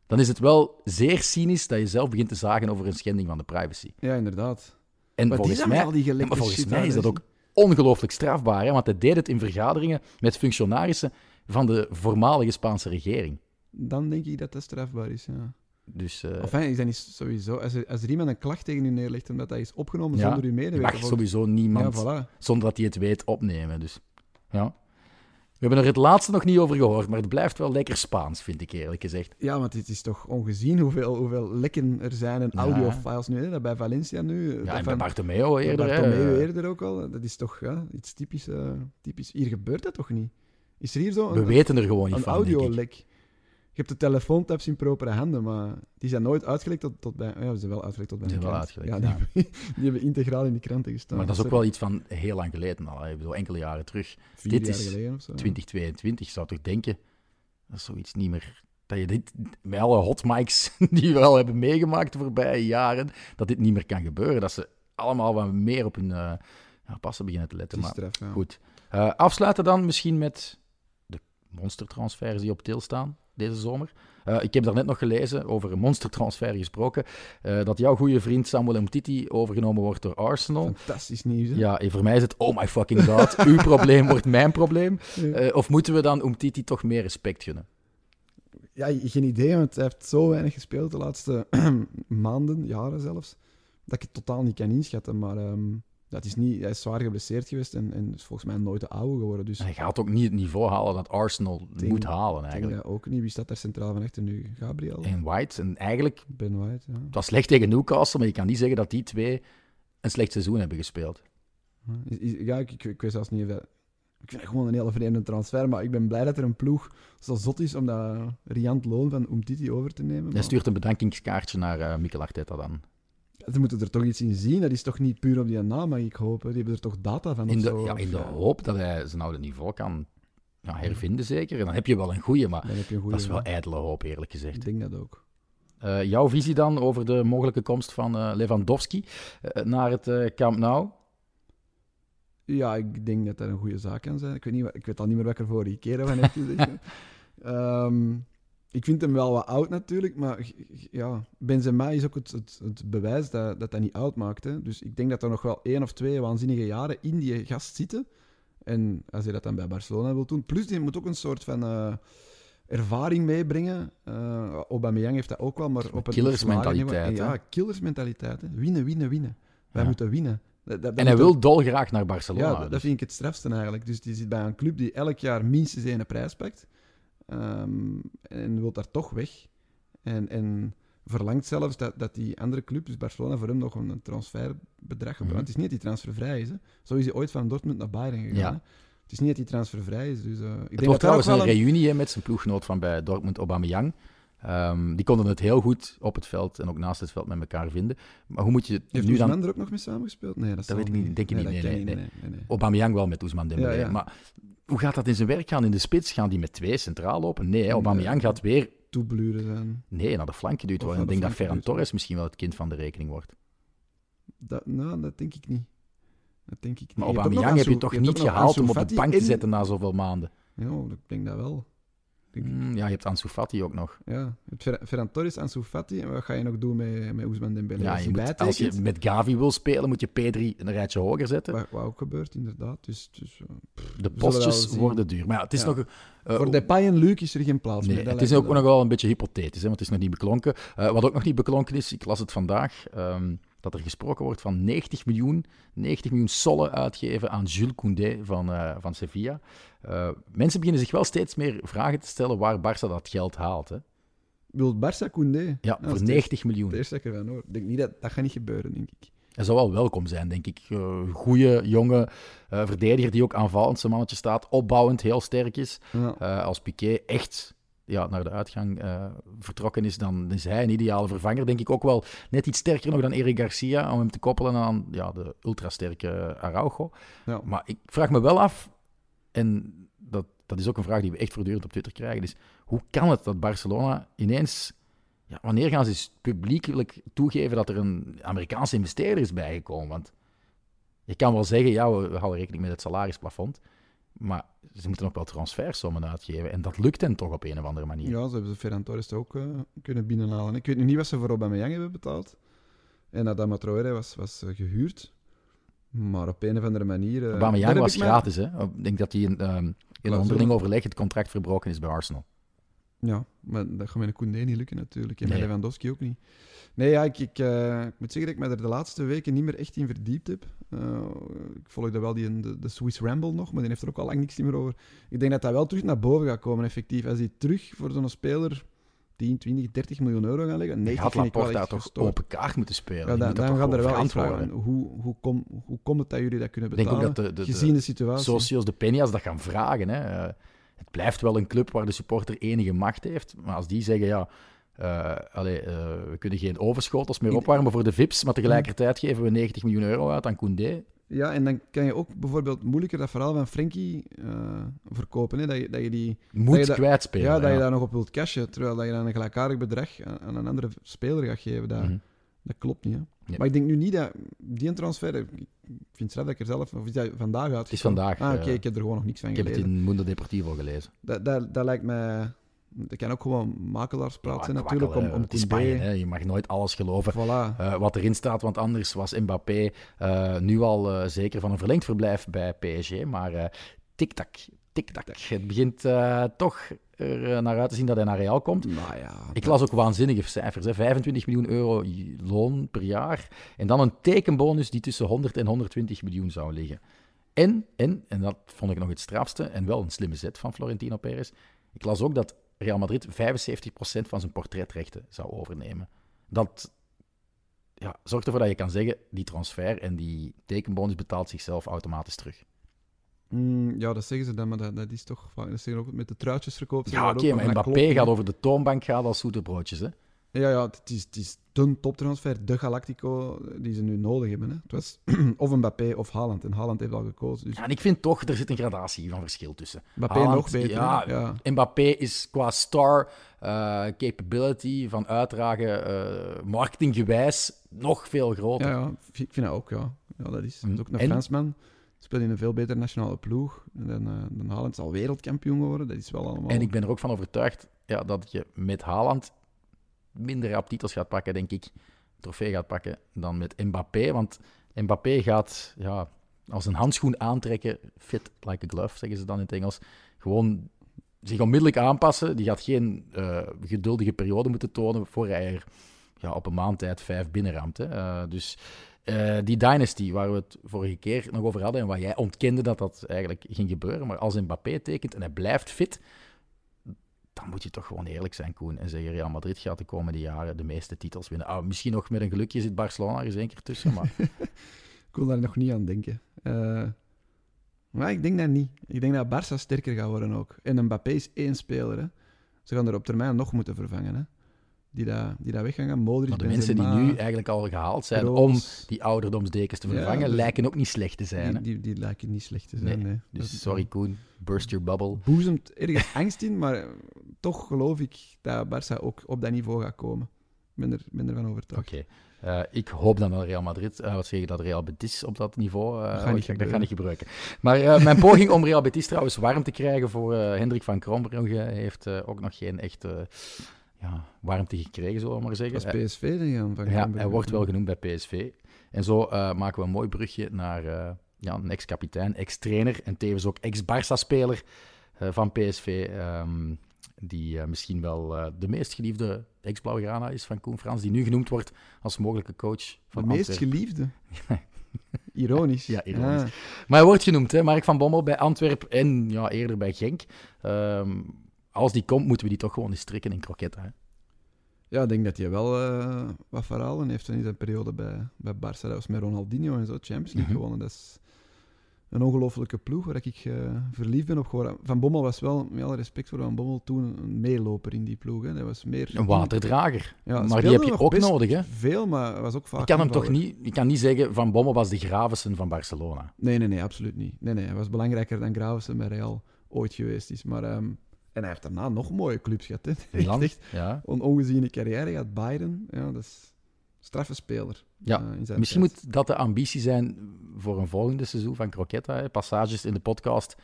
Dan is het wel zeer cynisch dat je zelf begint te zagen over een schending van de privacy. Ja, inderdaad. En Maar volgens mij, al die maar volgens mij is dat ook ongelooflijk strafbaar, hè? want hij deed het in vergaderingen met functionarissen van de voormalige Spaanse regering. Dan denk ik dat dat strafbaar is, ja. Dus eh, Of hij is dat niet sowieso... Als er, als er iemand een klacht tegen u neerlegt omdat dat is opgenomen Ja, zonder uw medeweten... mag volgens- sowieso niemand, Ja, voilà. zonder dat hij het weet, opnemen. Dus, ja. We hebben er het laatste nog niet over gehoord, maar het blijft wel lekker Spaans, vind ik eerlijk gezegd. Ja, want het is toch ongezien hoeveel, hoeveel lekken er zijn en Ja. audiofiles nu. Hè? Bij Valencia nu. Ja, en bij Bartomeu eerder. Bartomeu eerder ook al. Dat is toch ja, iets typisch, eh, typisch. Hier gebeurt dat toch niet? Is er hier zo We een, weten er gewoon niet een van, audiolek? Je hebt de telefoontaps in propere handen, maar die zijn nooit uitgelekt tot, tot bij... Ja, ze zijn wel uitgelekt tot bij Ze een zijn wel krant. uitgelekt, Ja, die, hebben- die hebben integraal in de kranten gestaan. Maar dat is ook wel iets van heel lang geleden al. Ik bedoel, enkele jaren terug. vier dit jaar is geleden of zo. 2022, je zou toch denken... Dat is zoiets niet meer... Dat je dit, met alle hot mics die we al hebben meegemaakt de voorbije jaren, dat dit niet meer kan gebeuren. Dat ze allemaal wat meer op hun eh, passen beginnen te letten. Maar ja. goed. Eh, afsluiten dan misschien met de monstertransfers die op til staan deze zomer. Eh, ik heb daarnet nog gelezen, over een monstertransfer gesproken, eh, dat jouw goede vriend Samuel Umtiti overgenomen wordt door Arsenal. Fantastisch nieuws, hè? Ja, voor mij is het, oh my fucking god, uw probleem wordt mijn probleem. Eh, of moeten we dan Umtiti toch meer respect gunnen? Ja, geen idee, want hij heeft zo weinig gespeeld de laatste maanden, jaren zelfs, dat ik het totaal niet kan inschatten. Maar ehm, dat is niet, hij is zwaar geblesseerd geweest en, en is volgens mij nooit de oude geworden. Dus Hij gaat ook niet het niveau halen dat Arsenal denk- moet halen, ik denk eigenlijk. dat ook niet. Wie staat daar centraal van achter nu? Gabriel? En White, en eigenlijk, Ben White, ja. het was slecht tegen Newcastle, maar je kan niet zeggen dat die twee een slecht seizoen hebben gespeeld. Ja, ik, ik, ik weet zelfs niet of dat... Ik vind het gewoon een hele vreemde transfer, maar ik ben blij dat er een ploeg zo zot is om dat riant loon van Umtiti over te nemen. Hij stuurt een bedankingskaartje naar eh Mikel Arteta dan. Ze moeten er toch iets in zien. Dat is toch niet puur op die naam, mag ik hopen. Die hebben er toch data van In of de, zo. ja, in de ja, hoop dat hij zijn oude niveau kan ja, hervinden, zeker. En dan heb je wel een goeie, maar een goede. dat is wel ijdele hoop, eerlijk gezegd. Ik denk dat ook. Eh, jouw visie dan over de mogelijke komst van eh, Lewandowski eh, naar het Camp Nou? Ja, ik denk dat dat een goede zaak kan zijn. Ik weet, niet, ik weet al niet meer wat ik er vorige keer van heb gezegd. Ehm, ik vind hem wel wat oud natuurlijk, maar ja, Benzema is ook het, het, het bewijs dat, dat dat niet oud maakt. Hè. Dus ik denk dat er nog wel één of twee waanzinnige jaren in die gast zitten. En als hij dat dan bij Barcelona wil doen. Plus, die moet ook een soort van eh, ervaring meebrengen. Eh Aubameyang heeft dat ook wel, maar op een killersmentaliteit. Ja, killersmentaliteit. Hè. Winnen, winnen, winnen. Wij Ja. moeten winnen. Dat- dat- dat En hij wil dolgraag naar Barcelona. ja, dat, dat dus. vind ik het strafste eigenlijk. Dus die zit bij een club die elk jaar minstens één prijs pakt. Ehm, en wil daar toch weg. En, en verlangt zelfs dat, dat die andere club, dus Barcelona, voor hem nog een, een transferbedrag Mhm. gebruikt. Het is niet dat hij transfervrij is. Hè. Zo is hij ooit van Dortmund naar Bayern gegaan. Ja. Het is niet dat hij transfervrij is. Dus, eh, ik Het denk wordt dat trouwens een wel een... reunie met zijn ploeggenoot van bij Dortmund, Aubameyang. Ehm, die konden het heel goed op het veld en ook naast het veld met elkaar vinden. Maar hoe moet je Heeft nu dan... Er ook nog mee samengespeeld? Nee, dat, zal weet ik niet, denk ik nee, niet. dat Nee, nee. Nee, nee, nee. Aubameyang wel met Ousmane Dembélé. Ja, ja. Maar hoe gaat dat in zijn werk gaan in de spits? Gaan die met twee centraal lopen? Nee, hè, Aubameyang gaat weer Toebluren zijn. nee, naar de flank geduwd worden. Ik denk de dat Ferran Torres misschien wel het kind van de rekening wordt. Dat, nou, dat denk ik niet. Dat denk ik niet. Maar Je Aubameyang heb je toch niet gehaald om op de bank te en- zetten na zoveel maanden? Ja, ik denk dat wel. Hmm, ja, je hebt Ansu Fati ook nog. Ja, Fer- Ferran Torres, Ansu Fati. En wat ga je nog doen met, met Ousmane Dembélé? Ja, Als je moet, als je met Gavi wil spelen, moet je P3 een rijtje hoger zetten. wat, wat ook gebeurt, inderdaad. Dus, dus, eh, De postjes worden duur. Maar ja, het is Ja. nog... eh, voor Depay en Luc is er geen plaats Nee, meer. het is ook nog wel een beetje hypothetisch, hè, want het is nog niet beklonken. Eh, wat ook nog niet beklonken is, ik las het vandaag, ehm, dat er gesproken wordt van 90 miljoen, 90 miljoen sollen uitgeven aan Jules Koundé van, eh, van Sevilla. Eh, mensen beginnen zich wel steeds meer vragen te stellen waar Barça dat geld haalt. Hè. Wil Barça Koundé? Ja, voor het 90 eerste- miljoen. Het eerste dat ik ervan hoor. Denk niet dat... Dat gaat niet gebeuren, denk ik. Hij zou wel welkom zijn, denk ik. Uh, goede, jonge eh, verdediger die ook aanvallend zijn mannetje staat, opbouwend heel sterk is. Ja. Eh, als Piqué echt ja, naar de uitgang eh, vertrokken is, dan is hij een ideale vervanger. Denk ik ook wel net iets sterker nog dan Eric Garcia, om hem te koppelen aan ja, de ultrasterke Araujo. Ja. Maar ik vraag me wel af, en dat, dat is ook een vraag die we echt voortdurend op Twitter krijgen, is hoe kan het dat Barcelona ineens... Ja, wanneer gaan ze publiekelijk toegeven dat er een Amerikaanse investeerder is bijgekomen? Want je kan wel zeggen, ja, we houden rekening met het salarisplafond. Maar ze moeten nog wel transfersommen uitgeven. En dat lukt hen toch op een of andere manier. Ja, ze hebben Ferran Torres ook eh, kunnen binnenhalen. Ik weet nu niet wat ze voor Aubameyang hebben betaald. En Adama Traoré was, was eh, gehuurd. Maar op een of andere manier... eh, Aubameyang was gratis. Hè? Ik denk dat hij in, ehm, in onderling overleg het contract verbroken is bij Arsenal. Ja, maar dat gaat met een Koundé niet lukken natuurlijk. En met Nee. Lewandowski ook niet. Nee, ja, ik, ik, eh, ik moet zeggen dat ik me er de laatste weken niet meer echt in verdiept heb. Eh, ik volgde wel die, de, de Swiss Ramble nog, maar die heeft er ook al lang niks meer over. Ik denk dat dat wel terug naar boven gaat komen, effectief. Als hij terug voor zo'n speler 10, 20, 30 miljoen euro gaat leggen. Nee, had echt toch open kaart moeten spelen. Ja, dan, dan gaan er wel vragen. Hoe, hoe, kom, hoe komt het dat jullie dat kunnen Ik denk betalen? ook dat de, de, de gezien de situatie. socios, de Peñas, dat gaan vragen. Hè. Het blijft wel een club waar de supporter enige macht heeft. Maar als die zeggen, ja, eh, allee, eh, we kunnen geen overschotels meer opwarmen voor de VIP's, maar tegelijkertijd geven we 90 miljoen euro uit aan Koundé. Ja, en dan kan je ook bijvoorbeeld moeilijker dat verhaal van Frenkie eh, verkopen. Hè? Dat, je, dat je die Moet je dat- kwijtspelen. Ja, dat je daar nog op wilt cashen, terwijl dat je dan een gelijkaardig bedrag aan, aan een andere speler gaat geven. Dat, Mhm. Dat klopt niet. Hè? Nee. Maar ik denk nu niet dat die een transfer. Ik vind het dat ik er zelf. Of is dat vandaag uit? Het is vandaag. Ah, oké, ik heb er gewoon nog niks van ik heb het gelezen. in Mundo Deportivo gelezen. Dat, dat, dat lijkt mij. Dat kan ook gewoon makelaarspraat zijn, natuurlijk. Om, om het is Koundé- Spanje, hè. je mag nooit alles geloven. Voilà. eh, wat erin staat, want anders was Mbappé eh, nu al eh, zeker van een verlengd verblijf bij PSG. Maar tik-tak, tik-tak. Het begint eh, toch er eh, naar uit te zien dat hij naar Real komt. Nou ja, Ik las ook waanzinnige cijfers. Hè. 25 miljoen euro loon per jaar. En dan een tekenbonus die tussen 100 en 120 miljoen zou liggen. En, en, en dat vond ik nog het strafste, en wel een slimme zet van Florentino Perez. Ik las ook dat Real Madrid 75% van zijn portretrechten zou overnemen. Dat ja, zorgt ervoor dat je kan zeggen, die transfer en die tekenbonus betaalt zichzelf automatisch terug. Mm, ja, dat zeggen ze dan, maar dat, dat is toch vaak. Dat zeggen ook met de truitjesverkoop. zeggen Ja, oké, ook, maar Mbappé gaat over de toonbank gaan als zoete broodjes. Hè? Ja, ja, het is, het is de toptransfer, de Galactico die ze nu nodig hebben. Hè. Het was of Mbappé of Haaland. En Haaland heeft al gekozen. Dus Ja, en ik vind toch, er zit een gradatie van verschil tussen. Mbappé Haaland, nog beter. Ja, ja. Mbappé is qua star eh, capability van uitdragen, eh marketinggewijs, nog veel groter. Ja, ja, ik vind dat ook, ja. ja dat, is, dat is ook een En? Fransman. Speelt in een veel betere nationale ploeg. Dan, eh, dan Haaland zal wereldkampioen worden. Dat is wel allemaal... En ik ben er ook van overtuigd ja, dat je met Haaland minder rap titels gaat pakken, denk ik, trofee gaat pakken, dan met Mbappé. Want Mbappé gaat ja, als een handschoen aantrekken, fit like a glove, zeggen ze dan in het Engels. Gewoon zich onmiddellijk aanpassen. Die gaat geen eh, geduldige periode moeten tonen voor hij er ja, op een maand tijd vijf binnenramt. Hè. Eh, dus eh, die dynasty, waar we het vorige keer nog over hadden en waar jij ontkende dat dat eigenlijk ging gebeuren, maar als Mbappé tekent en hij blijft fit, dan moet je toch gewoon eerlijk zijn, Koen, en zeggen Real Madrid gaat de komende jaren de meeste titels winnen. Ah, misschien nog met een gelukje zit Barcelona er eens één keer tussen, maar Ik wil daar nog niet aan denken. Eh, maar ik denk dat niet. Ik denk dat Barça sterker gaat worden ook. En Mbappé is één speler. Hè. Ze gaan er op termijn nog moeten vervangen. Hè. Die, dat, die dat weg gaan gaan. Modric, maar de mensen die nu eigenlijk al gehaald zijn Kroos, om die ouderdomsdekens te Ja, vervangen, dus- lijken ook niet slecht te zijn. die, die, die lijken niet slecht te zijn. Nee, Nee, Dus sorry Koen, burst your bubble. boezemt ergens angst in, maar eh, toch geloof ik dat Barça ook op dat niveau gaat komen. Ik ben, er, ben ervan overtuigd. Oké. Eh, ik hoop dan dat Real Madrid, eh wat zeg je, dat Real Betis op dat niveau, eh, Dat oh, niet dat, dat niet gebruiken. Maar mijn poging om Real Betis trouwens warm te krijgen voor Hendrik van Krombrugge heeft ook nog geen echte ja, warmte gekregen, zullen we maar zeggen. Dat is PSV dan van Ja, hij wordt wel genoemd bij PSV. En zo eh, maken we een mooi brugje naar eh, ja, een ex-kapitein, ex-trainer en tevens ook ex-Barça-speler eh, van PSV. ehm, die misschien wel de meest geliefde ex-Blauwgrana is van Koen Frans, die nu genoemd wordt als mogelijke coach De van meest Antwerpen. geliefde. Ironisch. Ja, ironisch. Ah. Maar hij wordt genoemd, hè, Mark van Bommel bij Antwerpen en ja, eerder bij Genk. Ehm, als die komt, moeten we die toch gewoon eens strikken in kroketten. Hè? Ja, ik denk dat hij wel eh, wat verhalen heeft in zijn periode bij, bij Barça. Dat was met Ronaldinho en zo, Champions League Mhm. gewonnen. Dat is een ongelofelijke ploeg waar ik eh, verliefd ben op geworden. Van Bommel was wel, met alle respect voor Van Bommel, toen een meeloper in die ploeg. Hè. Dat was meer... Een waterdrager. Ja, maar die heb je ook nodig, hè? Veel, maar was ook vaak Ik kan hem toch niet, ik kan niet zeggen van Bommel was de Gravensen van Barcelona. Nee, nee, nee, absoluut niet. Nee, nee, hij was belangrijker dan Gravensen bij Real ooit geweest is. Maar, ehm, en hij heeft daarna nog mooie clubs gehad. Hè. Milan, echt ja. een ongeziene carrière gehad. Bayern, ja, dat is een straffe speler. Ja, eh, Misschien tijd. moet dat de ambitie zijn voor een volgende seizoen van Croquetta. Hè? Passages in de podcast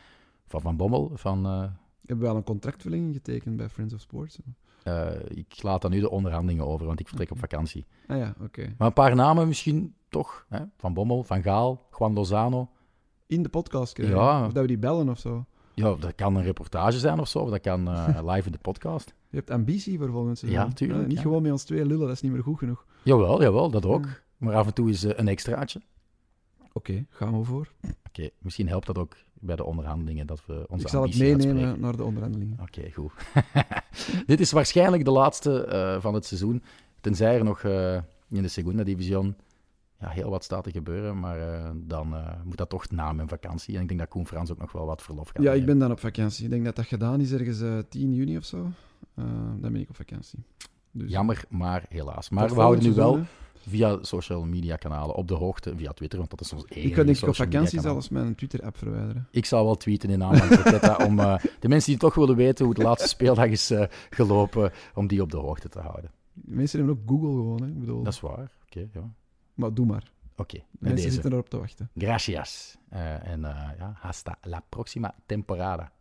van Van Bommel. Van, eh, Hebben we al een contractverlenging getekend bij Friends of Sports? eh, ik laat dan nu de onderhandelingen over, want ik vertrek op vakantie. Ah ja, oké. Maar een paar namen misschien toch. Hè? Van Bommel, Van Gaal, Juan Lozano. In de podcast krijgen. Ja. Of dat we die bellen of zo. Ja, dat kan een reportage zijn of zo. Of dat kan eh, live in de podcast. Je hebt ambitie voor volgend seizoen. Ja, tuurlijk, niet ja. gewoon met ons twee lullen, dat is niet meer goed genoeg. Jawel, jawel, dat ook. Ja. Maar af en toe is eh, een extraatje. Oké, gaan we voor. Oké, misschien helpt dat ook bij de onderhandelingen dat we onze ik zal het ambitie meenemen uitspreken. naar de onderhandelingen. Oké, goed. Dit is waarschijnlijk de laatste eh, van het seizoen. Tenzij er nog eh, in de Segunda Division ja, heel wat staat te gebeuren. Maar eh, dan eh, moet dat toch na mijn vakantie. En ik denk dat Koen Frans ook nog wel wat verlof gaat Ja, ik ben dan op vakantie. Ik denk dat dat gedaan is ergens eh 10 juni of zo. Eh, dan ben ik op vakantie. Dus, Jammer, maar helaas. tot Maar we houden nu wel via social media kanalen op de hoogte. Via Twitter, want dat is ons enige Ik kan denk ik op vakantie zelfs mijn Twitter-app verwijderen. Ik zal wel tweeten in naam van Croquetta om eh, de mensen die toch willen weten hoe de laatste speeldag is eh, gelopen, om die op de hoogte te houden. Mensen hebben ook Google gewoon, hè. Ik bedoel, Dat is waar. Oké, ja. Maar doe maar. Oké, met Mensen deze. zitten erop te wachten. Gracias. Eh, en eh, ja, hasta la próxima temporada.